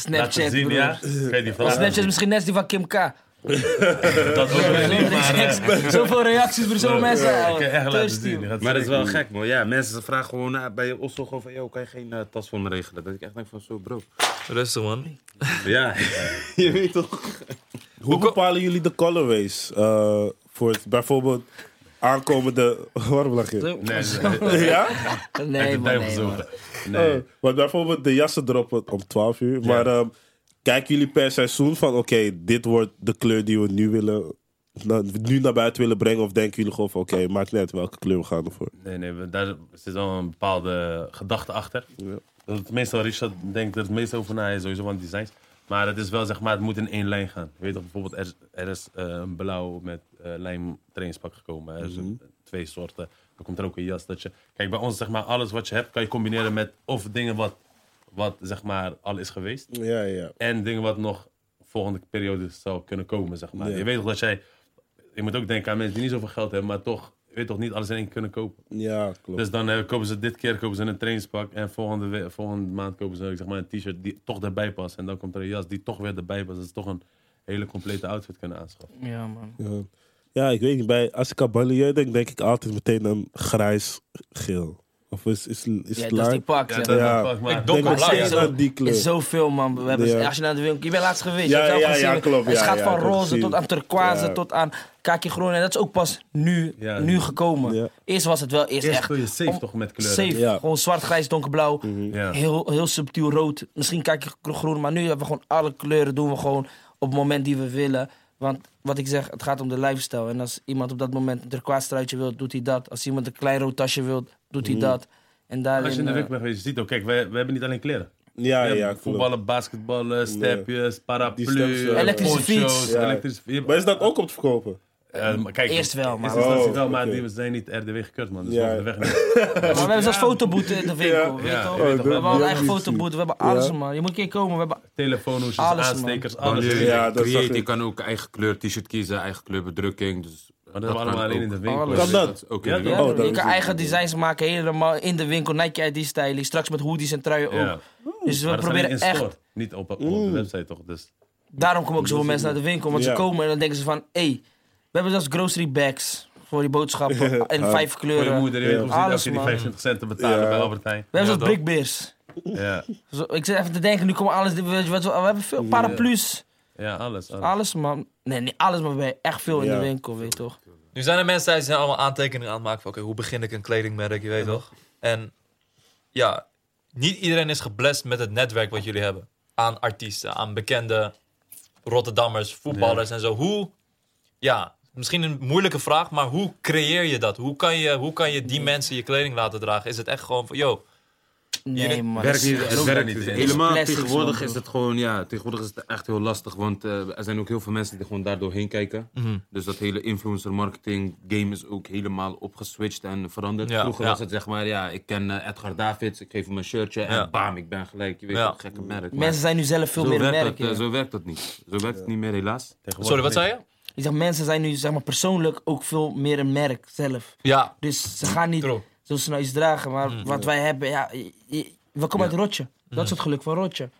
Snapchat, zien, ja. Die Snapchat is misschien net die van Kim K. [laughs] Dat ook weer niet, maar... eh, [laughs] Zoveel reacties voor zoveel mensen. Ik echt laten zien. Gaat Maar dat is wel gek, man. Ja, mensen vragen gewoon eh, bij Oslo gewoon van, yo, kan je geen eh, tas voor me regelen? Dat ik echt denk van, zo bro. Rustig, man. [laughs] Ja, je weet toch? Hoe bepalen jullie de colorways? eh, voor het, bijvoorbeeld aankomende... Waarom lach je? Zo. Nee, nee, nee. [laughs] Ja? Nee, man, nee, zoeken. man. Nee. Eh, want bijvoorbeeld de jassen droppen om 12 uur. Maar ehm, kijken jullie per seizoen van... Oké, dit wordt de kleur die we nu willen... na- nu naar buiten willen brengen? Of denken jullie gewoon van... Oké, maakt net welke kleur we gaan ervoor. Nee, nee, we- daar zit wel een bepaalde gedachte achter. Ja. Dat het meestal, Richard denkt er het meest over na, is sowieso van designs. Maar het is wel, zeg maar, het moet in één lijn gaan. Je weet toch, bijvoorbeeld, er is, er is eh, een blauw met eh lijm trainingspak gekomen. Er is een- twee soorten. Dan komt er ook een jas. Dat je, kijk, bij ons, zeg maar, alles wat je hebt, kan je combineren met of dingen wat, wat zeg maar, al is geweest. Ja, ja. En dingen wat nog volgende periode zou kunnen komen, zeg maar. Ja. Je weet toch dat jij... Je moet ook denken aan mensen die niet zoveel geld hebben, maar toch, je weet toch, niet alles in één kunnen kopen. Ja, klopt. Dus dan eh, kopen ze dit keer kopen ze een trainingspak en volgende, we- volgende maand kopen ze zeg maar, een t-shirt die toch erbij past. En dan komt er een jas die toch weer erbij past. Dat ze toch een hele complete outfit kunnen aanschaffen. Ja, man. Ja. ja, ik weet niet. Bij, als ik aan banlieue denk, denk ik altijd meteen aan grijs-geel. Of is, is, is Ja, dat is die pak. zeg. dat Ja. pak, maar- Ik denk nog steeds ja. die kleur. is zoveel, man. We hebben, Ja. Als je naar de winkel... Je bent laatst geweest. Ja, je hebt zelf ja, gezien. ja, klopt. Het Ja, gaat ja, van roze tot aan turquoise Ja. tot aan kaki groen. En dat is ook pas nu, Ja. nu gekomen. Ja. Eerst was het wel eerst Eerst echt... je safe om- toch met kleuren. Safe. Ja. Gewoon zwart, grijs, donkerblauw. Ja. Heel, heel subtiel rood. Misschien kijk je groen. Maar nu hebben we gewoon alle kleuren. Doen we gewoon op het moment die we willen. Want wat ik zeg, het gaat om de lifestyle. En als iemand op dat moment een turquoise truitje wil, doet hij dat. Als iemand een klein rood tasje wil, doet hij dat. En daarin, Als je in de eh, winkel bent geweest, je ziet ook, kijk, wij hebben niet alleen kleren. Ja, We ja, klopt. voetballen, basketballen, stepjes, Die paraplu, steps, ja. Elektrische fiets. Ja. elektrische fiets. Maar is dat ook om te verkopen? Maar kijk, Eerst wel, maar- Eerst Oh, wel, maar die zijn niet RDW gekurt, man. Dus Ja. we de weg niet. [laughs] Maar we hebben zelfs fotoboete in de winkel, weet Ja. toch? Oh, we hebben een eigen ik fotoboete, we hebben Ja. alles, man. Je moet een keer komen, we hebben... Telefoonhoesjes, Alles, man. aanstekers, alles. Ja, je kan ook eigen kleur t-shirt kiezen, eigen kleur bedrukking. Dus Maar dat hebben we allemaal alleen in de winkel. Alles. Kan dat? ook in Ja, de? Ja. Oh, je kan het. eigen designs maken, helemaal in de winkel, Nike ID stijlen, straks met hoodies en truien ook. Dus we proberen in echt... store, niet op, op de Mm. website toch. Dus Daarom komen ook zoveel mensen naar de winkel, want ze komen en dan denken ze van, hé, hey, we hebben zelfs grocery bags voor die boodschappen [laughs] in vijf voor je kleuren. moeder, je weet Ja. hoe als je die man. 25 cent te betalen Ja. bij Albert Heijn. We hebben Ja, zelfs toch? brickbeers. Ja, Zo, ik zit even te denken, nu komen alles, we hebben veel paraplu's. ja alles. alles. Alles, man. Nee, niet alles, maar we hebben echt veel in de winkel, weet je toch? Nu zijn er mensen die zijn allemaal aantekeningen aan het maken van oké, hoe begin ik een kledingmerk, je weet toch? En ja, niet iedereen is geblest met het netwerk wat jullie hebben. Aan artiesten, aan bekende Rotterdammers, voetballers en zo. Hoe, ja, misschien een moeilijke vraag, maar hoe creëer je dat? Hoe kan je, hoe kan je die mensen je kleding laten dragen? Is het echt gewoon van, yo, Nee, man. Werkt niet, het werkt niet. Helemaal Plastics, tegenwoordig man, is het gewoon, ja, tegenwoordig is het echt heel lastig, want eh, er zijn ook heel veel mensen die gewoon daar doorheen kijken. Mhm. Dus dat hele influencer marketing game is ook helemaal opgeswitcht en veranderd. Ja, Vroeger ja. was het zeg maar, ja, ik ken eh, Edgar Davids, ik geef hem een shirtje en Ja. bam, ik ben gelijk, je weet Ja. wel, gekke merk. Maar Mensen zijn nu zelf veel meer een werkt merk. dat, eh, zo werkt dat niet. Zo werkt het niet meer helaas. Sorry, wat zei je? Ik zeg, mensen zijn nu zeg maar, persoonlijk ook veel meer een merk zelf. Ja, Dus ze gaan niet True. zo snel iets dragen. Maar Mm. wat wij hebben, ja, we komen uit Rotje. Dat Mm. is het geluk van Rotje.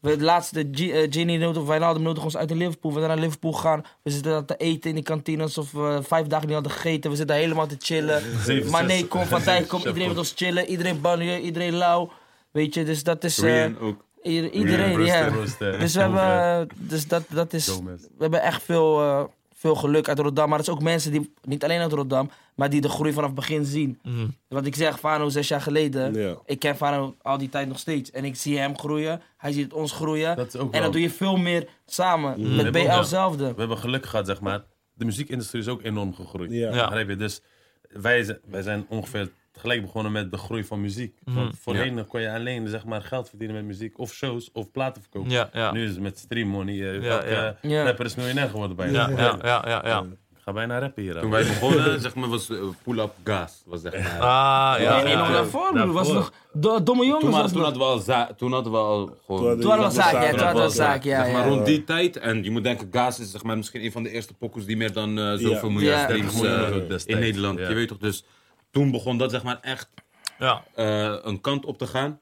We, de laatste, eh, Ginny nodig, Wijnaldum nodig ons uit de Liverpool. We zijn naar Liverpool gegaan. We zitten daar te eten in die kantine alsof we vijf dagen niet hadden gegeten. We zitten daar helemaal te chillen. Zeven, Maar nee, kom van tijd, kom iedereen met ons chillen. Iedereen banje, iedereen lauw. Weet je, dus dat is... eh, Rian ook. Ieder- iedereen, ja. Dus we hebben, dus dat, dat is, Gomez. we hebben echt veel, eh, veel geluk uit Rotterdam. Maar het is ook mensen die, niet alleen uit Rotterdam, maar die de groei vanaf het begin zien. Mhm. Wat ik zeg, Fano zes jaar geleden, Ja. ik ken Fano al die tijd nog steeds. En ik zie hem groeien, hij ziet ons groeien. Dat en wel- dan doe je veel meer samen. We Met ook BL zelfde. We hebben geluk gehad, zeg maar. De muziekindustrie is ook enorm gegroeid. Ja. Ja. Begrijp je? Dus wij, zijn- wij zijn ongeveer tegelijk begonnen met de groei van muziek. Want voorheen kon je alleen zeg maar, geld verdienen met muziek. Of shows, of platen verkopen. ja, ja. Nu is het met stream money. eh, Ja, elke ja. Ja. rapper is miljonair geworden bijna. Ja, ja, ja, ja, ja. Ik ga bijna rappen hier. Toen wij begonnen, [laughs] zeg maar, was eh, pull-up gas. Was zeg maar. Ah, ja. Nee, nog daarvoor, broer. Was nog do- domme jongens. Toen, toen, hadden we al za- toen hadden we al gewoon... Toen hadden we zaak, ja, toen hadden we zaak, ja. zeg maar rond die tijd. En je moet denken, Gas is zeg maar, misschien een van de eerste pokkels die meer dan eh, zoveel Ja. miljoen Ja. streams 30 miljoen eh, ook destijds. in Nederland. Ja. Je weet toch, dus toen begon dat zeg maar echt Ja. eh, een kant op te gaan.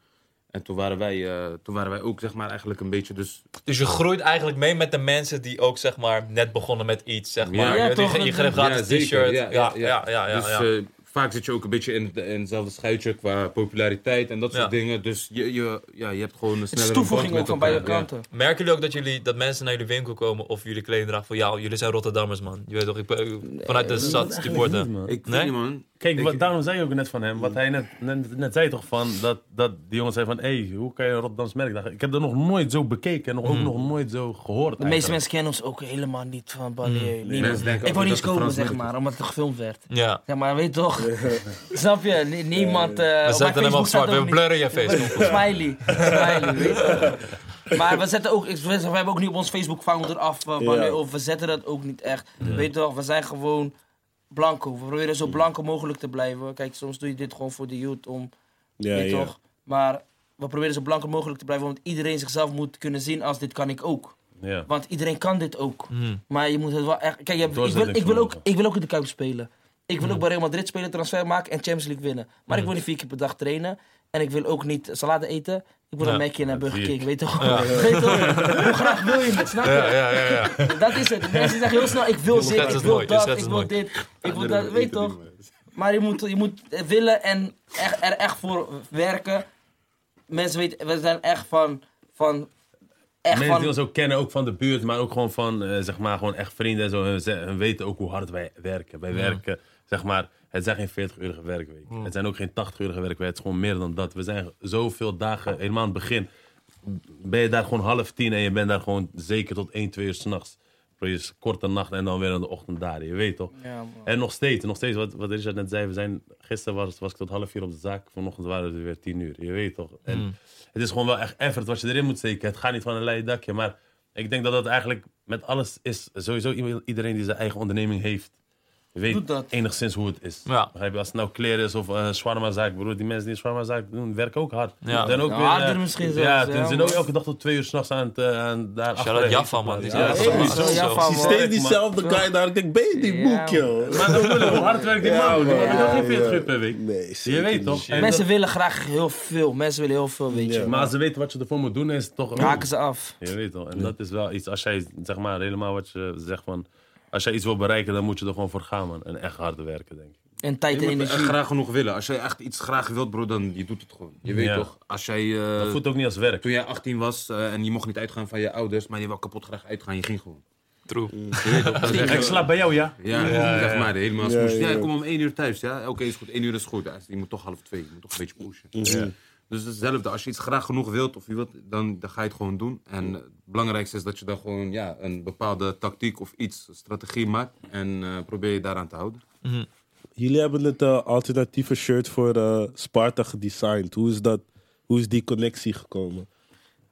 En toen waren wij, eh, toen waren wij ook zeg maar eigenlijk een beetje dus... Dus je groeit eigenlijk mee met de mensen die ook zeg maar net begonnen met iets, zeg maar. Ja, je, toch, je, je dat- geeft gratis zeker. t-shirt. Ja, ja, ja, ja, ja, dus eh, vaak zit je ook een beetje in, in hetzelfde schuitje qua populariteit en dat soort Ja. dingen. Dus je, je, ja, je hebt gewoon een Het is snellere toevoeging ook van met beide elkaar, ja. kanten. Merken jullie ook dat, jullie, dat mensen naar jullie winkel komen of jullie kleding dragen van ja, jullie zijn Rotterdammers man. Je weet toch, ik ben vanuit de stad supporten. Ik Nee? weet niet man. Kijk, wat, daarom zei je ook net van hem, wat hij net, net, net zei toch van, dat, dat die jongen zei van, hé, hey, hoe kan je een Rotterdams merk dragen? Ik heb dat nog nooit zo bekeken en nog, ook nog nooit zo gehoord De meeste mensen kennen ons ook helemaal niet van Ballier. Mensen denken Ik wou niet komen, zeg maar, omdat het gefilmd werd. Ja. Zeg maar, weet je toch? [laughs] Snap je? Nie- Niemand. eh, We zetten hem op zwart. We blurren je Facebook. Smiley. [laughs] Smiley, weet je toch? Maar we zetten ook, we we hebben ook niet op ons Facebook founder af, eh, of we zetten dat ook niet echt. Weet je toch? We zijn gewoon blanco. We proberen zo blanco mogelijk te blijven. Kijk, soms doe je dit gewoon voor de youth om, Ja, weet je ja. toch? Maar we proberen zo blanco mogelijk te blijven, want iedereen zichzelf moet kunnen zien als dit kan ik ook. Ja. Want iedereen kan dit ook. Hmm. Maar je moet het wel echt. Kijk, je hebt- ik, wil, ik, wil ook, ik wil ook in de Kuip spelen. Ik wil Hmm. ook bij Real Madrid spelen, transfer maken en Champions League winnen. Maar ik wil niet vier keer per dag trainen. En ik wil ook niet salade eten. Ik wil Ja. een Mac'je en een Burger. King. Weet toch? [laughs] Weet toch? Hoe graag wil je het? Snap je? Ja, ja, ja, ja. Dat is het. Mensen zeggen heel snel: ik wil dit, schetst ik wil dat, ik wil mooi. dit, ik wil dat. Weet toch? Maar je moet, je moet willen en echt, er echt voor werken. Mensen weten, we zijn echt van. van echt Mensen die van ons ook kennen, ook van de buurt, maar ook gewoon van, eh, zeg maar, gewoon echt vrienden en zo. Ze- hun weten ook hoe hard wij werken. Wij werken, zeg maar, het zijn geen 40-urige werkweek. Het zijn ook geen 80-urige werkweek. Het is gewoon meer dan dat. We zijn zoveel dagen, helemaal aan het begin, ben je daar gewoon half tien en je bent daar gewoon zeker tot 1, 2 uur s'nachts. Je korte nacht en dan weer in de ochtend daar. Je weet toch? Ja. En nog steeds, nog steeds wat, wat Richard net zei. We zijn, gisteren was, was ik tot half vier op de zaak. Vanochtend waren we weer tien uur. Je weet toch? En Het is gewoon wel echt effort wat je erin moet steken. Het gaat niet van een leien dakje. Maar Ik denk dat dat eigenlijk met alles is. Sowieso iedereen die zijn eigen onderneming heeft, weet dat. enigszins hoe het is. Ja. Begrijp je? Als het nou kleren is of een zaak, broer, die mensen die een shawarma zaak doen, werken ook hard. Ja. Zijn ook Ja, weer, harder eh, misschien Ja, zelfs, ze ja, zijn ook elke dag tot twee uur s'nachts aan het aan daar Shout out Jaffa, man. Ja, is- Ja, man. steeds diezelfde guy daar. Ik denk, ben je die Ja, boek, joh? Maar dat willen hoe hard werkt die Ja, man? Die man ook geen Ja, 40 ja. uur per week. Nee, Je zeker weet toch? En Mensen willen graag heel veel. Mensen willen heel veel, weet je. Ja. Maar ze weten wat je ervoor moet doen, is toch... Haken ze af. Je weet toch? En dat is wel iets, als jij zeg maar helemaal wat je zegt van... Als jij iets wil bereiken, dan moet je er gewoon voor gaan, man. En echt hard werken, denk ik. En tijd Je en energie. graag genoeg willen. Als jij echt iets graag wilt, bro, dan je doet het gewoon. Je weet Ja. toch? Als jij... eh, Dat voelt ook niet als werk. toen jij 18 was eh, en je mocht niet uitgaan van je ouders, maar je wou kapot graag uitgaan, je ging gewoon. True. Je [laughs] echt- Ik slaap bij jou, ja? Ja, zeg maar, helemaal Ja, smoes. Ja, ja. ik kom om 1 uur thuis, ja. Oké, is goed. 1 uur is goed. Ja, je moet toch half 2. Je moet toch een beetje pushen. Dus hetzelfde. Als je iets graag genoeg wilt, of je wilt, dan, dan ga je het gewoon doen. En het belangrijkste is dat je dan gewoon ja, een bepaalde tactiek of iets, een strategie maakt. En eh, probeer je daaraan te houden. Jullie hebben het eh, alternatieve shirt voor eh, Sparta gedesigned. Hoe is, dat, hoe is die connectie gekomen?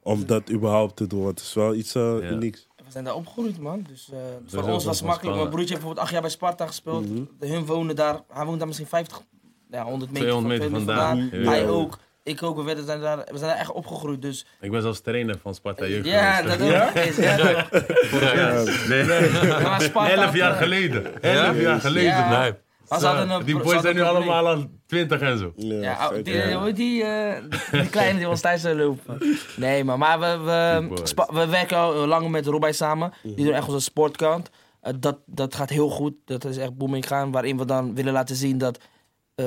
Om dat überhaupt te doen, want het is wel iets eh, Ja. unieks. We zijn daar opgegroeid, man. Dus eh, voor ons was het makkelijk. Mijn broertje heeft bijvoorbeeld acht jaar bij Sparta gespeeld. Hun wonen daar. Hij woont daar misschien 50, ja, 100 meter, 200 meter van- vandaan. vandaan. Ja. Hij ook. Ik ook. We, werden, daar, we zijn daar echt opgegroeid. Dus Ik ben zelfs trainer van Sparta Jeugd ja, dat ook. Is, ja. Ja, maar Sparta Elf jaar eh, geleden. Elf jaar geleden. Ja. Nee. een- Die boys zijn nu allemaal al 20 en zo. Ja, Ja, die, ja. die, eh, die kleine die ons thuis zou lopen. Nee, maar, maar we, we, spa- we werken al lang met Robij samen. Die doen echt onze sportkant. Eh, dat, dat gaat heel goed. Dat is echt booming gaan. Waarin we dan willen laten zien dat... eh,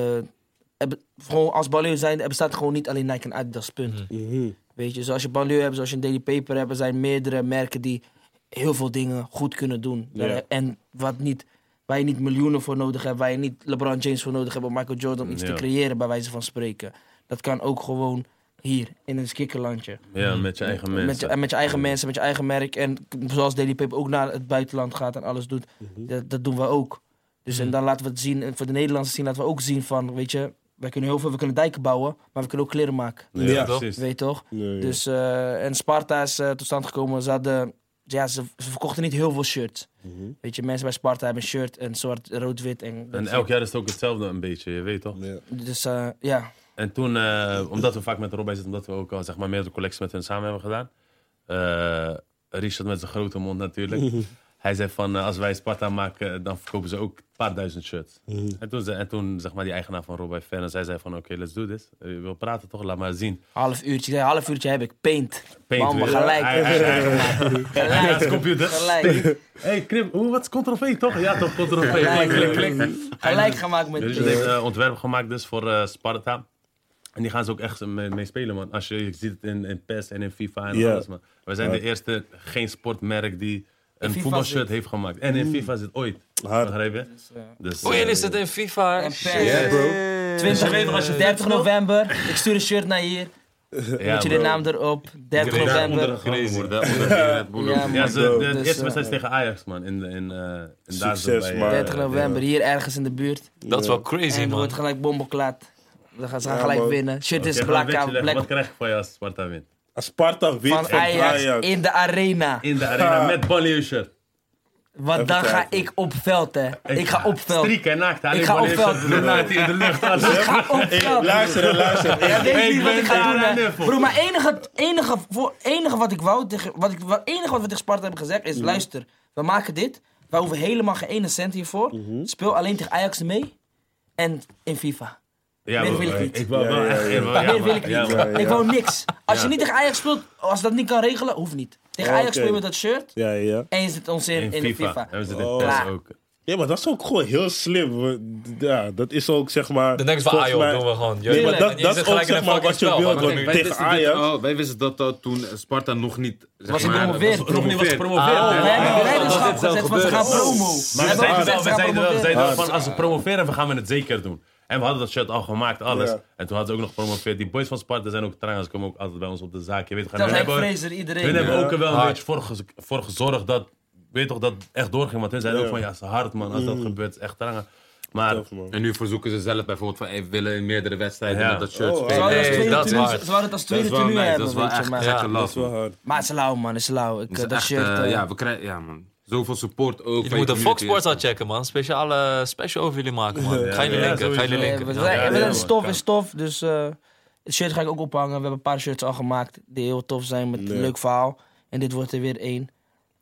gewoon als banlieue zijn, er bestaat gewoon niet alleen Nike en Adidas, punt. Mhm. Weet je, zoals je banlieue hebt, zoals je een Daily Paper hebt, er zijn meerdere merken die heel veel dingen goed kunnen doen. Ja. En wat niet, waar je niet miljoenen voor nodig hebt, waar je niet LeBron James voor nodig hebt of Michael Jordan om iets te creëren, bij wijze van spreken. Dat kan ook gewoon hier, in een skikkerlandje. Ja, met je eigen Met mensen. je, en met je eigen mensen, met je eigen merk. En zoals Daily Paper ook naar het buitenland gaat en alles doet, dat, dat doen we ook. Dus en dan laten we het zien, en voor de Nederlanders zien, laten we ook zien van, weet je, wij kunnen heel veel, we kunnen dijken bouwen, maar we kunnen ook kleren maken. Ja, Ja. precies. Weet je toch? Ja, ja. Dus, eh, en Sparta is eh, tot stand gekomen. Ze, hadden, ja, ze, ze verkochten niet heel veel shirts. Mhm. Weet je, mensen bij Sparta hebben een shirt, een soort rood-wit. En, En elk jaar is het ook hetzelfde een beetje, je weet toch? Ja. Dus eh, ja, En toen, eh, omdat we vaak met Rob zitten, omdat we ook al zeg maar, meerdere collecties met hun samen hebben gedaan. eh, Richard met zijn grote mond natuurlijk. [laughs] Hij zei van, eh, als wij Sparta maken, dan verkopen ze ook een paar duizend shirts. En toen, en toen zeg maar, die eigenaar van Rob Fan, zij zei van, oké, let's do this. Eh, Je wil praten toch, laat maar zien. half uurtje. Half uurtje heb ik. Paint. Paint weer. gelijk. [laughs] Hij- hij- hij- Gelijk. Computer. Gelijk. hey, Krim, hoe, wat is Ctrl-V toch? Ja, toch, Ctrl-V. Gelijk. Gemaakt met Richard heeft een ontwerp gemaakt dus voor eh, Sparta. En die gaan ze ook echt mee, mee spelen, man. Als je, je ziet het in, in PES en in FIFA en alles, man. We zijn de eerste geen sportmerk die een voetbalshirt zit. heeft gemaakt. En in FIFA zit ooit. Begrijp je? Dus, eh, Dus, Oh, eh, jullie zitten in FIFA. En Shit. Ja, bro. 20, weet nog als je 30 speelt? november. Ik stuur een shirt naar hier. ja, Moet je de naam erop. 30 Daar onder november. Ja, ze, de, Dus, eerste eh, wedstrijd is tegen Ajax, man. In, in, in, eh in daar zo Succes, bij, man. eh, 30 november, hier ergens in de buurt. Dat is wel crazy, En man. wordt gelijk bomboklaat. We gaan, ze gaan Ja, gelijk man. winnen. Shirt Oké, is ga een black, beetje leggen. black Wat krijg je van je als Sparta wint? Sparta wint van van Ajax Ajax. in de arena. In de arena met shirt. Want dan ga ik op veld, hè. Ik ga op veld. Strieken en naakt. Ik ga op veld. Naakt in de lucht. alles. Ik ga op veld. luister, luister. Ja, weet Ik niet wat ben ik ga daar doen, hè. maar enige, enige, voor, enige wat ik wou tegen, wat ik, wat, enige wat we tegen Sparta hebben gezegd is, luister, we maken dit, we hoeven helemaal geen ene cent hiervoor, speel alleen tegen Ajax mee en in FIFA. Ja, Meer wil ik niet. Ik wil wel ja, echt... ja. wel- ja, Meer maar- wil ik niet. ja, maar- ja, ja. Ik wou niks. Als je niet tegen Ajax speelt, als dat niet kan regelen, hoeft niet. Tegen Oh, Ajax oké. speel je met dat shirt Ja, ja. en je zit ons in, In in, de FIFA. FIFA. En we zitten in Oh. Ook. Ja, maar dat is ook gewoon heel slim. We- Ja, dat is ook zeg maar. Dan denken ze van, ah volgens joh, mij- doen we gewoon. Nee, maar En dat, je dat zit is ook gelijk in zeg een maar fucking wat je spel, wilt. man. want Kijk, wij, tegen wisten dit Ajax. wij wisten dat al toen Sparta nog niet zeg Was gepromoveerd. was Nog niet was gepromoveerd. Ah, We hebben dat een leiderschap gezet ze gaan promo. Maar we hebben zeiden wel, gezegd, we ze gaan zeiden wel, we zeiden wel Ah, van als we promoveren, we gaan we het zeker doen. En we hadden dat shirt al gemaakt, alles. Ja. En toen hadden ze ook nog gepromoveerd. Die boys van Sparta zijn ook trouwens, ze komen ook altijd bij ons op de zaak. Je weet, gaan hun Henk hebben, Fraser, hun iedereen. hebben ook er wel een beetje voor, gez- voor gezorgd dat, weet je toch, dat het echt doorging. Want hun zeiden ook van, ja, is hard man, als dat gebeurt, het is echt trangen. Maar. En nu verzoeken ze zelf bijvoorbeeld van, hey, we willen in meerdere wedstrijden Ja. met dat shirt Oh, Ze spelen. wouden het als Nee, tweede dat is ze wouden het als Dat is tweede wel tenue nice, hebben, dat is wel weet je. echt Maar, Ja. Dat is wel hard. maar het is lauw, man. Het is lauw. Ik, Dat is dat echt, shirt... eh, eh, ja, we krijgen, ja man. Zoveel support ook. Jullie je moeten Fox. Sports al checken, man. Speciale special over jullie maken, man. [laughs] Ja, Ga jullie ja, linken, ga jullie eh, linken. we zijn- stof is stof, dus eh, het shirt ga ik ook ophangen. We hebben een paar shirts al gemaakt die heel tof zijn met Nee. een leuk verhaal. En dit wordt er weer één.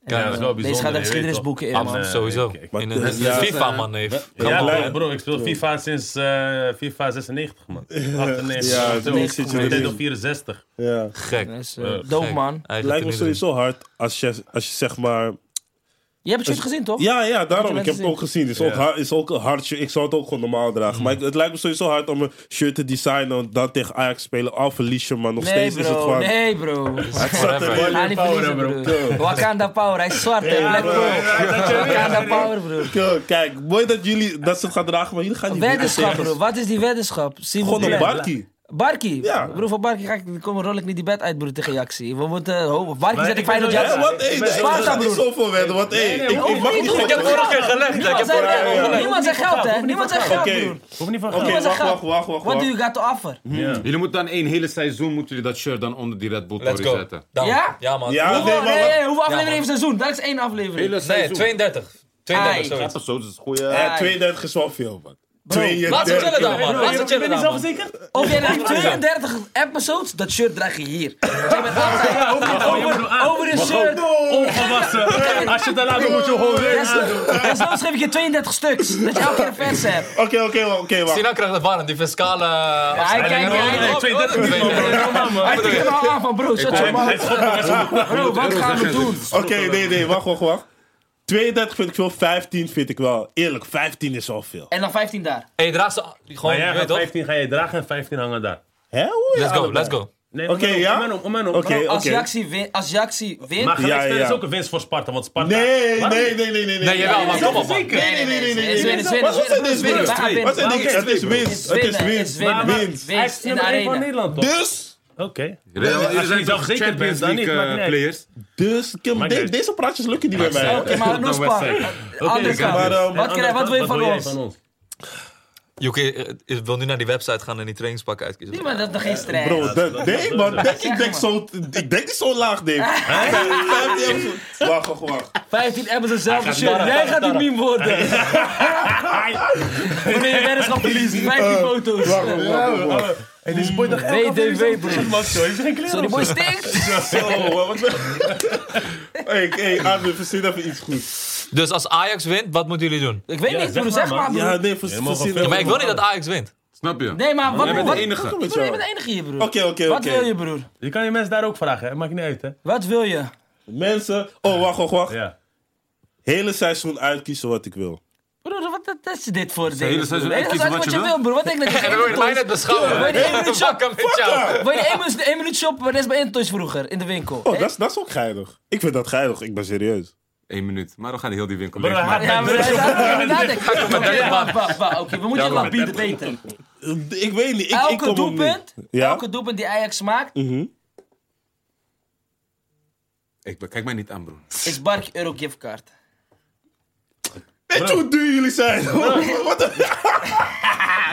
Ja, eh, dat is wel bijzonder. Deze gaat de geschiedenisboeken in, man. Eh, sowieso. ik- ik- Maar In [laughs] een ja, FIFA, man, neef. Ja, bro, ik speel FIFA sinds eh, FIFA 96, man. [laughs] 98. Ja, zo. toen zit je Nintendo erin. 64. Ja. Gek. Dat is eh, Eh, dope, Gek. man. Het lijkt me sowieso hard als je, als je zeg maar... Je hebt het shirt gezien, toch? Ja, ja, daarom. Ik heb het ook gezien. Het is, ook Ja. hard, is ook een hard shirt. Ik zou het ook gewoon normaal dragen. Maar ik- het lijkt me sowieso hard om een shirt te designen en dan tegen Ajax spelen. Al verlies je, maar nog Nee, steeds is het bro. gewoon... Nee, bro. Het zat erin. Ga niet verliezen, bro. Wakanda Power. Hij is zwart, hè. Black Pearl. Wakanda Power, bro. Kijk, Kijk, mooi dat jullie dat ze het gaan dragen, maar jullie gaan niet Weddenschap, bro. Wat is die weddenschap? Simon Gewoon een Plan. barkie. Barkie. Ja. Broer, van Barkie ga ik, kom, rol ik niet die bed uit, broer, tegen Jaxi. We moeten... Ho, Barkie zet ik Feyenoord zo- Jaxi. wat? Ik Sparta, broer. zoveel wedden, want hé, ik, ik mag niet Ik goed. Ik heb vorige keer gelegd. Ik Niemand heb zegt vorige keer geld. gelegd. Niemand zegt geld, hè. Niemand zegt geld, broer. Hoef niet van geld. Niemand zegt wacht, geld. wacht, wacht, wacht. What do wacht. you got to offer? Jullie moeten dan één hele seizoen moeten jullie dat shirt dan onder die Red Bull Tory zetten. Ja? Ja, man. Ja, Hoeveel, wat- afleveringen heeft seizoen? Dat is één aflevering. Hele Nee, seizoen. 32. 32, Ai. zoiets. episodes, dat is goed. Eh, 32 is wel veel, man. Bro, Laat ze 32. chillen dan, man. Laat ze chillen bent dan, man. verzekerd? Of jij hebt 32 episodes, dat shirt draag je hier. Jij bent altijd over, over een shirt. Ongewassen. Als je het dan laat, dan moet je gewoon weer aandoen. En zo schreef ik je 32 stuks. Dat je elke keer een vers hebt. [laughs] Oké, oké, oké, wacht. Sinan krijgt het warm, die fiscale... hij kijkt- afscheiding. hij- Oh, oh, 32 minuten. 32. Hij tikt hem al aan van bro. [laughs] Bro, wat gaan we doen? Oké, nee, nee, wacht, wacht, wacht. 32 vind ik veel, 15 vind ik wel. Eerlijk, 15 is al veel. En dan 15 daar. Hey, draag ze... Gewoon, Maar je jij weet gaat toch? 15 ga je dragen en 15 hangen daar. Hè? Hoe Let's go, allebei? let's go. Nee, Oké, om en ja? om, om en om, om en om. Oké, Bro, Als oké. Jaxi wint, als Jaxi wint... Maar ja. is ook een winst voor Sparta, want Sparta... Nee, Waarom? nee, nee, nee, nee. Nee, jawel, man. Kom op, man. Nee, nee, nee, nee, nee. nee, Is winnen, is winnen, Wat zijn die? gaan Het is winnen. winst. Het is winnen, winst. Winst. Hij is Winst in de nummer 1 van arena. Nederland, toch? Dus, Oké. Jullie zijn toch Champions League eh, players? dus, deze praatjes lukken niet bij mij. Oké, maar [laughs] Noespa. Maar, ehm, Wat krijg- wat wil je van ons? Yuki eh, wil nu naar die website gaan en die trainingspakken uitkiezen. Nee, maar dat is nog geen strijd. Bro, de- nee man, denk, ik, denk zo, ik denk niet zo laag, Dave. [laughs] 15 episodes. Wacht, wacht, wacht. 15 hebben ze hetzelfde shirt. Jij gaat die meme worden. [laughs] Wanneer je weddenschap verliest. 15 foto's. Wacht, wacht, wacht, En deze boy dacht WDW, bro. Zo, heeft geen kleren Zo, die op boy zo. stinkt. [laughs] Zo, wat [laughs] Hey, hey, Adwin, verzin even iets goed. Dus als Ajax wint, wat moeten jullie doen? Ik weet Ja, niet, zeg broer. maar, Zeg maar, man. Ja, broer. nee, van Ja, maar ik wil niet dat Ajax wint. Snap je? Nee, maar wat... Jij bent wat- de enige. Broer, je bent de enige hier, broer. Oké, oké, Wat oké. wil je, broer? Je kan je mensen daar ook vragen, hè? maakt niet uit, hè? Wat wil je? Mensen, oh wacht, wacht, wacht. Ja. Hele seizoen uitkiezen wat ik wil. Broer, wat wat is dit voor ding? hele seizoen is uitkiezen wat je wil? broer. Wat denk je dat [laughs] je En dan wil je mij net beschouwen. Wil je [laughs] één minuut jou. Wil je één minuut- één minuut shoppen bij Desba Intoys vroeger in de winkel? Oh, dat is, dat is ook geinig. Ik vind dat geinig, ik ben serieus. Eén minuut. Maar dan gaan heel die winkel leeg maken. Ja, maar is. Oké, we moeten je wat bieden weten. Ik weet niet, ik, ik Elke doelpunt, elke doelpunt die Ajax maakt, Mhm. Ik, kijk mij niet aan, bro. is Bark euro giftcard. Weet je hoe duur jullie zijn? [laughs] Wat een... [laughs]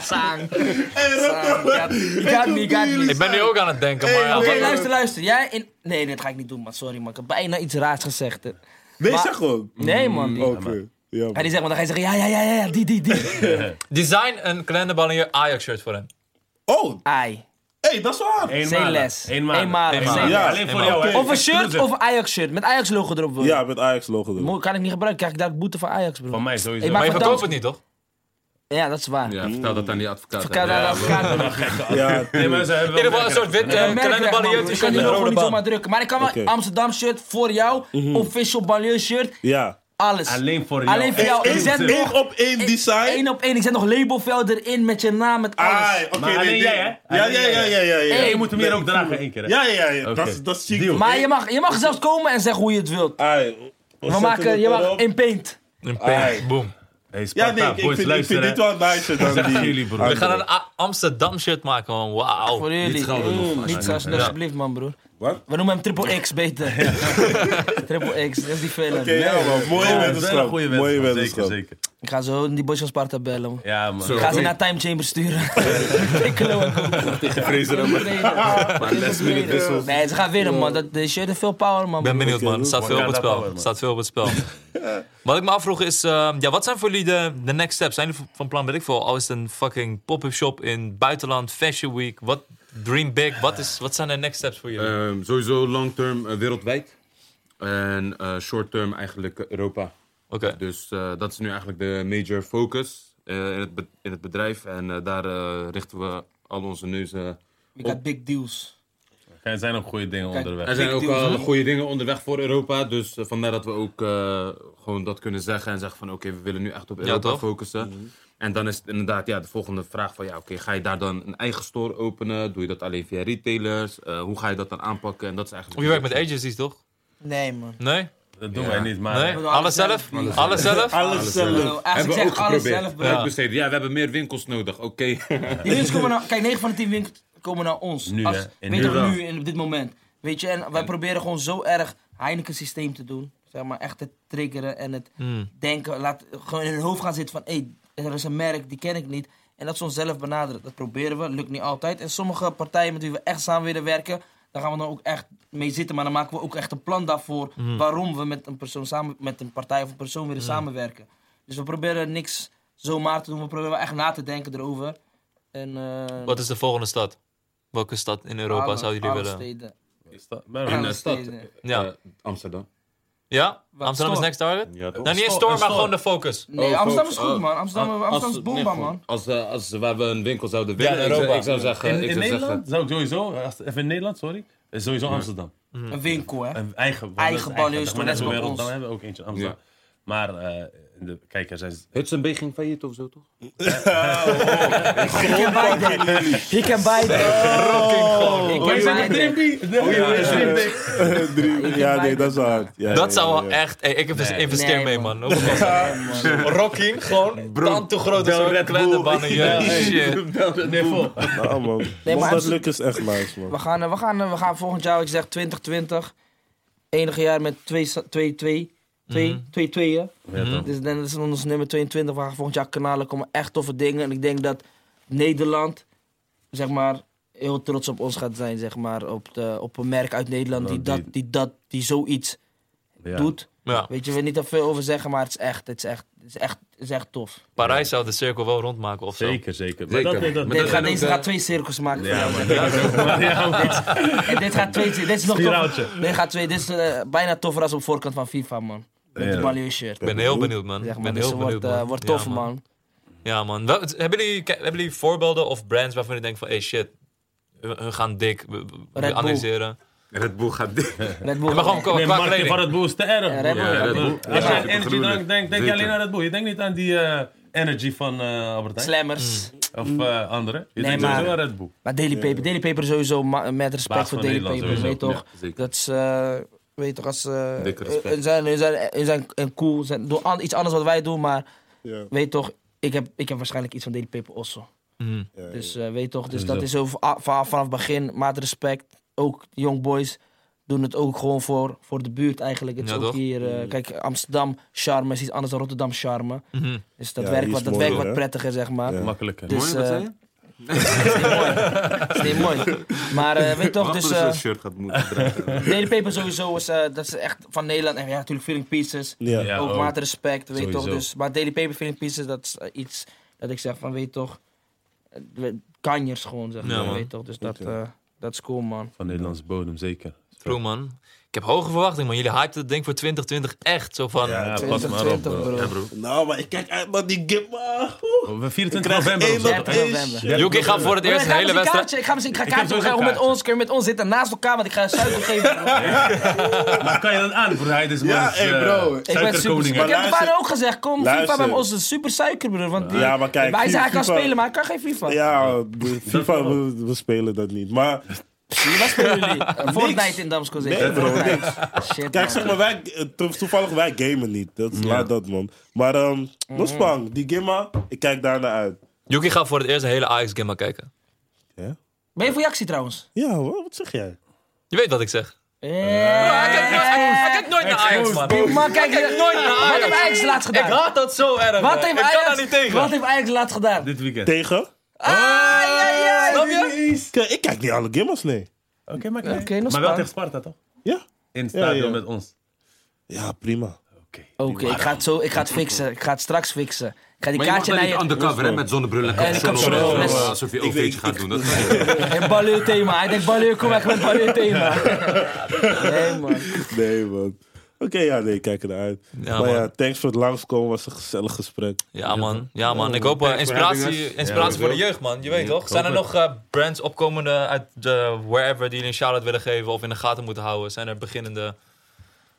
Sang. Ik ga niet, ik ga niet. Ik ben nu ook aan het denken, maar Hey, ja. Oké, luister, luister. Jij in... Nee, dit ga ik niet doen, man. Sorry, man. Ik heb bijna iets raars gezegd. hè. Nee, Maar- zeg gewoon. Nee, man. Oké. Ja, Ga man. die maar dan ga je zeggen, ja, ja, ja, ja, ja, die, die, die. [laughs] Design een kalenderbal in je Ajax-shirt voor hem. Oh, Ai. Hey, dat is waar. Eenmalig. Eenmalig, Eenmalig. zeeles. Ja, Alleen voor jou, hè? Of een shirt of een Ajax-shirt. Met Ajax-logo erop. Wil. Ja, met Ajax logo erop. Mo- Kan ik niet gebruiken, krijg ik daar boete van Ajax, bro. Van mij sowieso. Hey, Maar je verkoopt het niet, toch? Ja, dat is waar. Ja, vertel dat aan die advocaat. Daar Ja, een advocaat. Ja, [laughs] Nee, maar ze hebben In ieder geval een soort wit Ja, uh, merkrecht, man. Ik kan die logo rode niet zomaar drukken. Maar ik kan wel Oké. Amsterdam shirt voor jou, official banlieue shirt, ja. Alles. Alleen voor jou. Alleen voor jou. Ik Eén zet één nog op één design. één op één. Ik zet nog labelvel erin met je naam, met alles. Ai, oké. Maar alleen nee. jij, hè? Ja, ja, ja, ja, ja. ja. Hey, Je moet hem hier ook dragen één keer, hè? Ja, ja, ja. Dat Oké. is- Dat is chic. Deal. Maar je mag, je mag zelfs komen en zeggen hoe je het wilt. Ai, We maken, je mag in paint. Een Ai. paint, boom. Hey, Ja, Sparta, nee, ik, ik boys, vind, ik vind dit wel nicer dan die... jullie, broer. We gaan een Amsterdam shirt maken, man. Wauw. Voor jullie. nog, Mm, man. Niet zo snel, Ja. alsjeblieft, man, broer. Wat? We noemen hem Triple X beter. [laughs] Triple X, dat is die film. Oké, ja, man. Mooie Ja, weddenschap. Mooie weddenschap. Zeker, zeker. Ik ga zo die boys van Sparta bellen. man. Ja, man. Zo. Ik ga ze naar Time Chamber sturen. En Coco. Tegen Fraser. Maar last minute wissels. Nee, ze gaan winnen, man. Dat, de shirt heeft veel power, man. Ik ben benieuwd, man. Er staat veel op het spel. Er staat veel op het spel. [laughs] Wat ik me afvroeg is, ehm, ja, wat zijn voor jullie de, de next steps? Zijn jullie van plan, weet ik veel, al is het een fucking pop-up shop in buitenland, fashion week, wat, dream big, wat, is, wat zijn de next steps voor jullie? Ehm, sowieso long term eh, wereldwijd. En eh, short term eigenlijk Europa. Oké. Dus eh, dat is nu eigenlijk de major focus eh, in, het in het bedrijf. En eh, daar richten we al onze neuzen. We got big deals. Er zijn ook goede dingen Kijk, onderweg. Er zijn ook al goede dingen onderweg voor Europa. Dus vandaar dat we ook eh, gewoon dat kunnen zeggen. En zeggen van oké, we willen nu echt op Ja, Europa focussen. En dan is het inderdaad ja, de volgende vraag van ja, oké, ga je daar dan een eigen store openen? Doe je dat alleen via retailers? Eh, hoe ga je dat dan aanpakken? En dat is eigenlijk... Of je werkt met agencies, toch? Nee, man. Nee? Dat doen Ja. wij niet, maar... Nee? Alles alles zelf? zelf. Alles zelf? Alles zelf. Als ik hebben we ook zeg alles geprobeerd. zelf, bro. Uitbesteden. Ja, we hebben meer winkels nodig. Oké. [laughs] Die winkels komen naar, kijk, 9 van de 10 winkels komen naar ons. Nu, Als? In weet nu nu, in, op dit moment. Weet je, en wij proberen gewoon zo erg Heineken systeem te doen. Zeg maar, echt het triggeren en het Hmm. denken. Laat gewoon in hun hoofd gaan zitten van, hé, hey, er is een merk, die ken ik niet. En dat ze onszelf benaderen. Dat proberen we, lukt niet altijd. En sommige partijen met wie we echt samen willen werken, daar gaan we dan ook echt mee zitten. Maar dan maken we ook echt een plan daarvoor waarom we met een persoon samen, met een partij of een persoon willen samenwerken. Dus we proberen niks zomaar te doen. We proberen wel echt na te denken erover. En, eh, Wat is de volgende stad? Welke stad in Europa alle- zouden jullie alle willen? steden. Is dat- stad. steden. Ja. Eh, Amsterdam. Ja? Wat, Amsterdam is next target? Ja, toch? Nou, niet store, maar gewoon de focus. Nee, Oh, Amsterdam is goed, man. Amsterdam, Amsterdam is nee, gewoon- man. Als, eh, als waar we een winkel zouden Ja, willen, ik, zou- Europa. ik zou zeggen... In, ik in zou Nederland zeggen zou ik sowieso, als- even in Nederland, sorry, is sowieso Amsterdam. Een winkel, hè. Een eigen, want Eigen dat is banlieue zeg maar, net zo als ons. dan hebben we ook eentje in Amsterdam. Maar eh, de, kijk, er zijn Hudson B ging failliet of zo, toch? That. [laughs] Ik is can het? buy Dream that. Bee? Oh, [laughs] ja, nee, dat is wel hard. Ja, Dat ja, zou wel ja. echt... Hey, ik investeer, Nee. investeer Nee, mee, man. man. [laughs] Rocking, gewoon dan te groot als een kleine bannen. Ja, shit. Nee, vol. Nou, man. Mocht dat lukken is echt nice, man. We gaan, eh, we, gaan, eh, we gaan volgend jaar, ik zeg 2020, enige jaar met 2 2 2 2 2 tweeën. Ja. Dus dan is ons nummer 22. We gaan volgend jaar kanalen komen echt toffe dingen. En ik denk dat Nederland, zeg maar, heel trots op ons gaat zijn, zeg maar. Op, de, op een merk uit Nederland die, dat, die- dat, die zoiets Ja. doet. Ja. Weet je, we niet er veel over zeggen, maar het is echt, het is echt, het is echt, het is echt tof. Parijs zou de cirkel wel rondmaken of zo. Zeker, zeker. Maar Zeker. dat, dat, Dit gaat, deze gaat twee cirkels maken. voor ja, jou, maar [laughs] [laughs] dit gaat twee, dit is nog. Dit gaat twee, dit is eh, bijna toffer als op voorkant van FIFA, man. Met Ja. de shirt. Ik ben heel benieuwd, man. Zeg maar, ben dus heel benieuwd, wordt, eh, man. wordt Ja, tof, man. Ja, man. Wel, hebben, jullie, hebben jullie voorbeelden of brands waarvan je denkt van... Hey, shit. Hun gaan dik. We, we- analyseren. Red Bull gaat dicht. Red Bull. [laughs] Ja, maar gewoon qua, Nee, qua van Red Bull is te erg. Ja, Red. Bull, Ja, Red Bull. Als je Ja, aan energy supergroene. denkt, denk, denk je alleen aan Red Bull. Je denkt niet aan die eh, energy van eh Albert Heijn. Slammers. Of eh, andere. Je Nee, denkt maar- sowieso aan Red Bull. Maar Daily Paper. Daily Paper sowieso ma- met respect Baas voor Daily Nederland Paper. Weet toch? Dat is, eh, weet je toch, als... eh, zijn, zijn, zijn, zijn cool. Zijn, doen an- iets anders wat wij doen, maar Ja, weet je toch, ik heb, ik heb waarschijnlijk iets van Daily Paper ja, ja. Dus eh, weet je toch, dus dat is vanaf, begin, maat respect. Ook de young boys doen het ook gewoon voor, voor de buurt eigenlijk. Het is ook toch? hier, eh, kijk, Amsterdam charme is iets anders dan Rotterdam charme. Mhm. Dus dat Ja, werkt wat, dat werkt wat prettiger, zeg maar. Ja. Makkelijker. Dus, Mooi, je? Niet mooi. Dat is niet mooi. Maar eh, weet je toch, dus je eh shirt gaat moeten dragen. [laughs] Daily Paper sowieso is, eh, dat is echt van Nederland. En ja, natuurlijk Feeling Pieces. Ja. Ja, ook ook. maat respect, weet je toch. Sowieso. Dus, maar Daily Paper Feeling Pieces, dat is eh, iets dat ik zeg van, weet je toch, eh, we- kanjers gewoon, zeg maar, Ja, man. weet je toch. Dus dat, eh, dat is cool, man. Van Nederlandse bodem, zeker. True, man. Ik heb hoge verwachtingen, man. Jullie hypten het denk ik voor 2020 echt. Zo van... Ja, pas maar op, 2020, bro. bro. Ja, bro. Nou, maar ik kijk uit naar die Gimma. Oh, we 24 Ik krijg november of één zo. op 30 één. november. Yuki gaat voor het eerst een hele wedstrijd... Ik ga misschien ik ga Ik kaartje met ons. Kun je met ons zitten naast elkaar, want ik ga je suiker geven. [laughs] Maar kan je dat aan, bro? Hij is Ja, maar, hey, eh, bro. Ik ben super. Ik heb de vader ook gezegd, kom, FIFA bij ons is super suiker, broer. Want die- Ja, maar kijk, wij zeggen hij kan spelen, maar hij kan geen FIFA. Ja, FIFA, we, we spelen dat niet. Maar Wat spelen jullie? [laughs] Fortnite in Damsko zeker? Nee, bro. Shit, kijk, zeg maar, wij, eh, to- toevallig wij gamen niet. Dat, is Laat dat, man. Maar um, Nospang, die Gimma, ik kijk daar naar uit. Yuki gaat voor het eerst een hele Ajax-game kijken. Ja? Ben je voor Jaxi trouwens? Ja, hoor, wat zeg jij? Je weet wat ik zeg. Hij kijkt nooit- hij kijkt nooit naar Ajax, man. Die man, kijkt nooit naar Wat heeft Ajax. Ajax laatst Ik gedaan? haat dat zo erg. Wat man. heeft Ik kan daar Ajax, niet tegen. wat heeft Ajax laatst gedaan? Dit weekend. Tegen? Ah, ja, ja. Snap je? Kijk, Ik kijk niet alle gamers, nee. Oké, maar Oké, nog Maar wel tegen Sparta, toch? Ja? In het stadion Ja, ja. met ons. Ja, prima. Oké. Oké, ik ga het zo, ik ga het fixen. Ik ga het straks fixen. Ik ga die Maar je mag kaartje naar niet undercover, hè, met zonnebril en ik heb Alsof je OV'tje gaat doen. Dat En Baleur thema. Hij denkt kom echt met Baleur thema. [laughs] Nee man. Nee, man. Oké, ja, nee, kijk ernaar uit. Ja, maar ja, thanks voor het langskomen. was een gezellig gesprek. Ja, man. Ja, man. Ik hoop eh, inspiratie, inspiratie Ja, voor de jeugd, man. Je weet Ja, toch? Zijn er nog eh, brands opkomende uit de wherever die jullie een shout-out willen geven of in de gaten moeten houden? Zijn er beginnende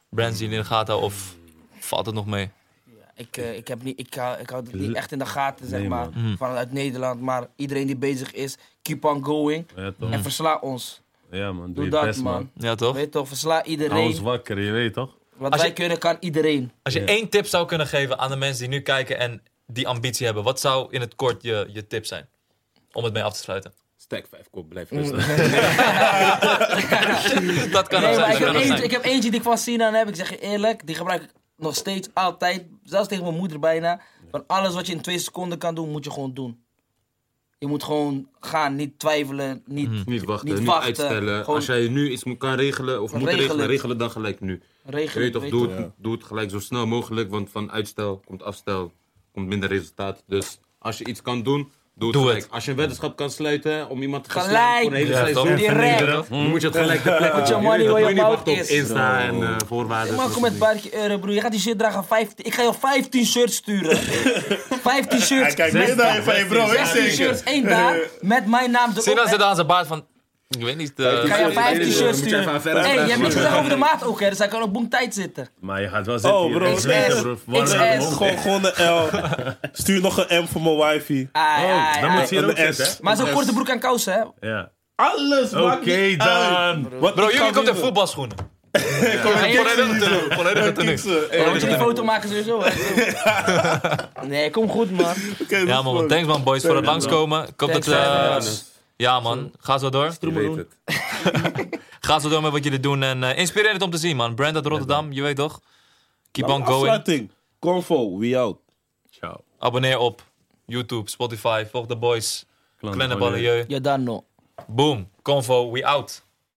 brands die jullie in de gaten houden of valt het nog mee? Ik, eh, ik, heb niet, ik, hou, ik hou het niet echt in de gaten, zeg Nee, maar. man. Vanuit Nederland. Maar iedereen die bezig is, keep on going. Ja? En versla ons. Ja, man. Doe, Doe je dat, best, man. man. Ja, toch? Weet toch, versla Hou ons iedereen. wakker, je weet toch? Wat Als wij je- kunnen, kan iedereen. Als je Ja. één tip zou kunnen geven aan de mensen die nu kijken en die ambitie hebben, wat zou in het kort je, je tip zijn? Om het mee af te sluiten. Stack 5 kop, blijf rustig. [laughs] Dat kan Nee, zijn. ik heb, eentje, zijn. ik heb eentje die ik van Sinan heb. Ik zeg je eerlijk, die gebruik ik nog steeds altijd. Zelfs tegen mijn moeder bijna. Van alles wat je in twee seconden kan doen, moet je gewoon doen. Je moet gewoon gaan, niet twijfelen, niet, Mhm. Niet wachten, Niet niet, wachten, uitstellen. gewoon- Als jij nu iets moet- kan regelen of moet Regelen. regelen, regelen dan gelijk nu. Je regelen. weet toch, doe je. het, doe het gelijk zo snel mogelijk, want van uitstel komt afstel, komt minder resultaat. Dus als je iets kan doen, doe het Doe gelijk. het. Als je een weddenschap kan sluiten om iemand te gaan Gelijk. voor een hele Ja, seizoen, toch? Direct. dan moet je het gelijk de plek money Je moet je niet wachten op mouth is. Insta en eh, voorwaarden. Maar kom met een paar euro, broer. Je gaat die shirt dragen 15. Ik ga je 15 shirts sturen. [laughs] 15 shirts. Kijk, meer je van je bro, ik 16 zeker. shirts, één daar. Met mijn naam erop. Sinan En- zit aan zijn baard van, ik weet niet. eh, Ik ga je 15 Dan shirts moet je even sturen. Hé, hey, niks vragen. gezegd over de maat ook, hè. Dus hij kan op boem tijd zitten. Maar je gaat wel zitten. Oh, bro. Ik het. XS. Het. Gewoon, gewoon een L. Stuur nog een M voor mijn wifi. Ai, ai, Oh, dan ai. moet je hier En ook de zitten, S. hè? Maar zo'n korte broek en kousen, hè. Ja. Alles, maakt Oké, dan. Bro, ik jullie komt in voetbalschoenen. [laughs] Ga je- Volledige tenue. Dan moet je die foto maken sowieso, hè. [laughs] Nee, kom goed, man. Ja man, man. thanks man boys voor het langskomen. Ik hoop dat... Ja man, ga zo door. Je weet het. [laughs] Ga zo door met wat jullie doen. En eh, inspirerend om te zien man. Brand uit Rotterdam, je weet toch? Keep on going. Convo, we out. Ciao. Abonneer op YouTube, Spotify. Volg de boys. Kleine Banlieue. Ja, dan nog. Boom. Convo, we out.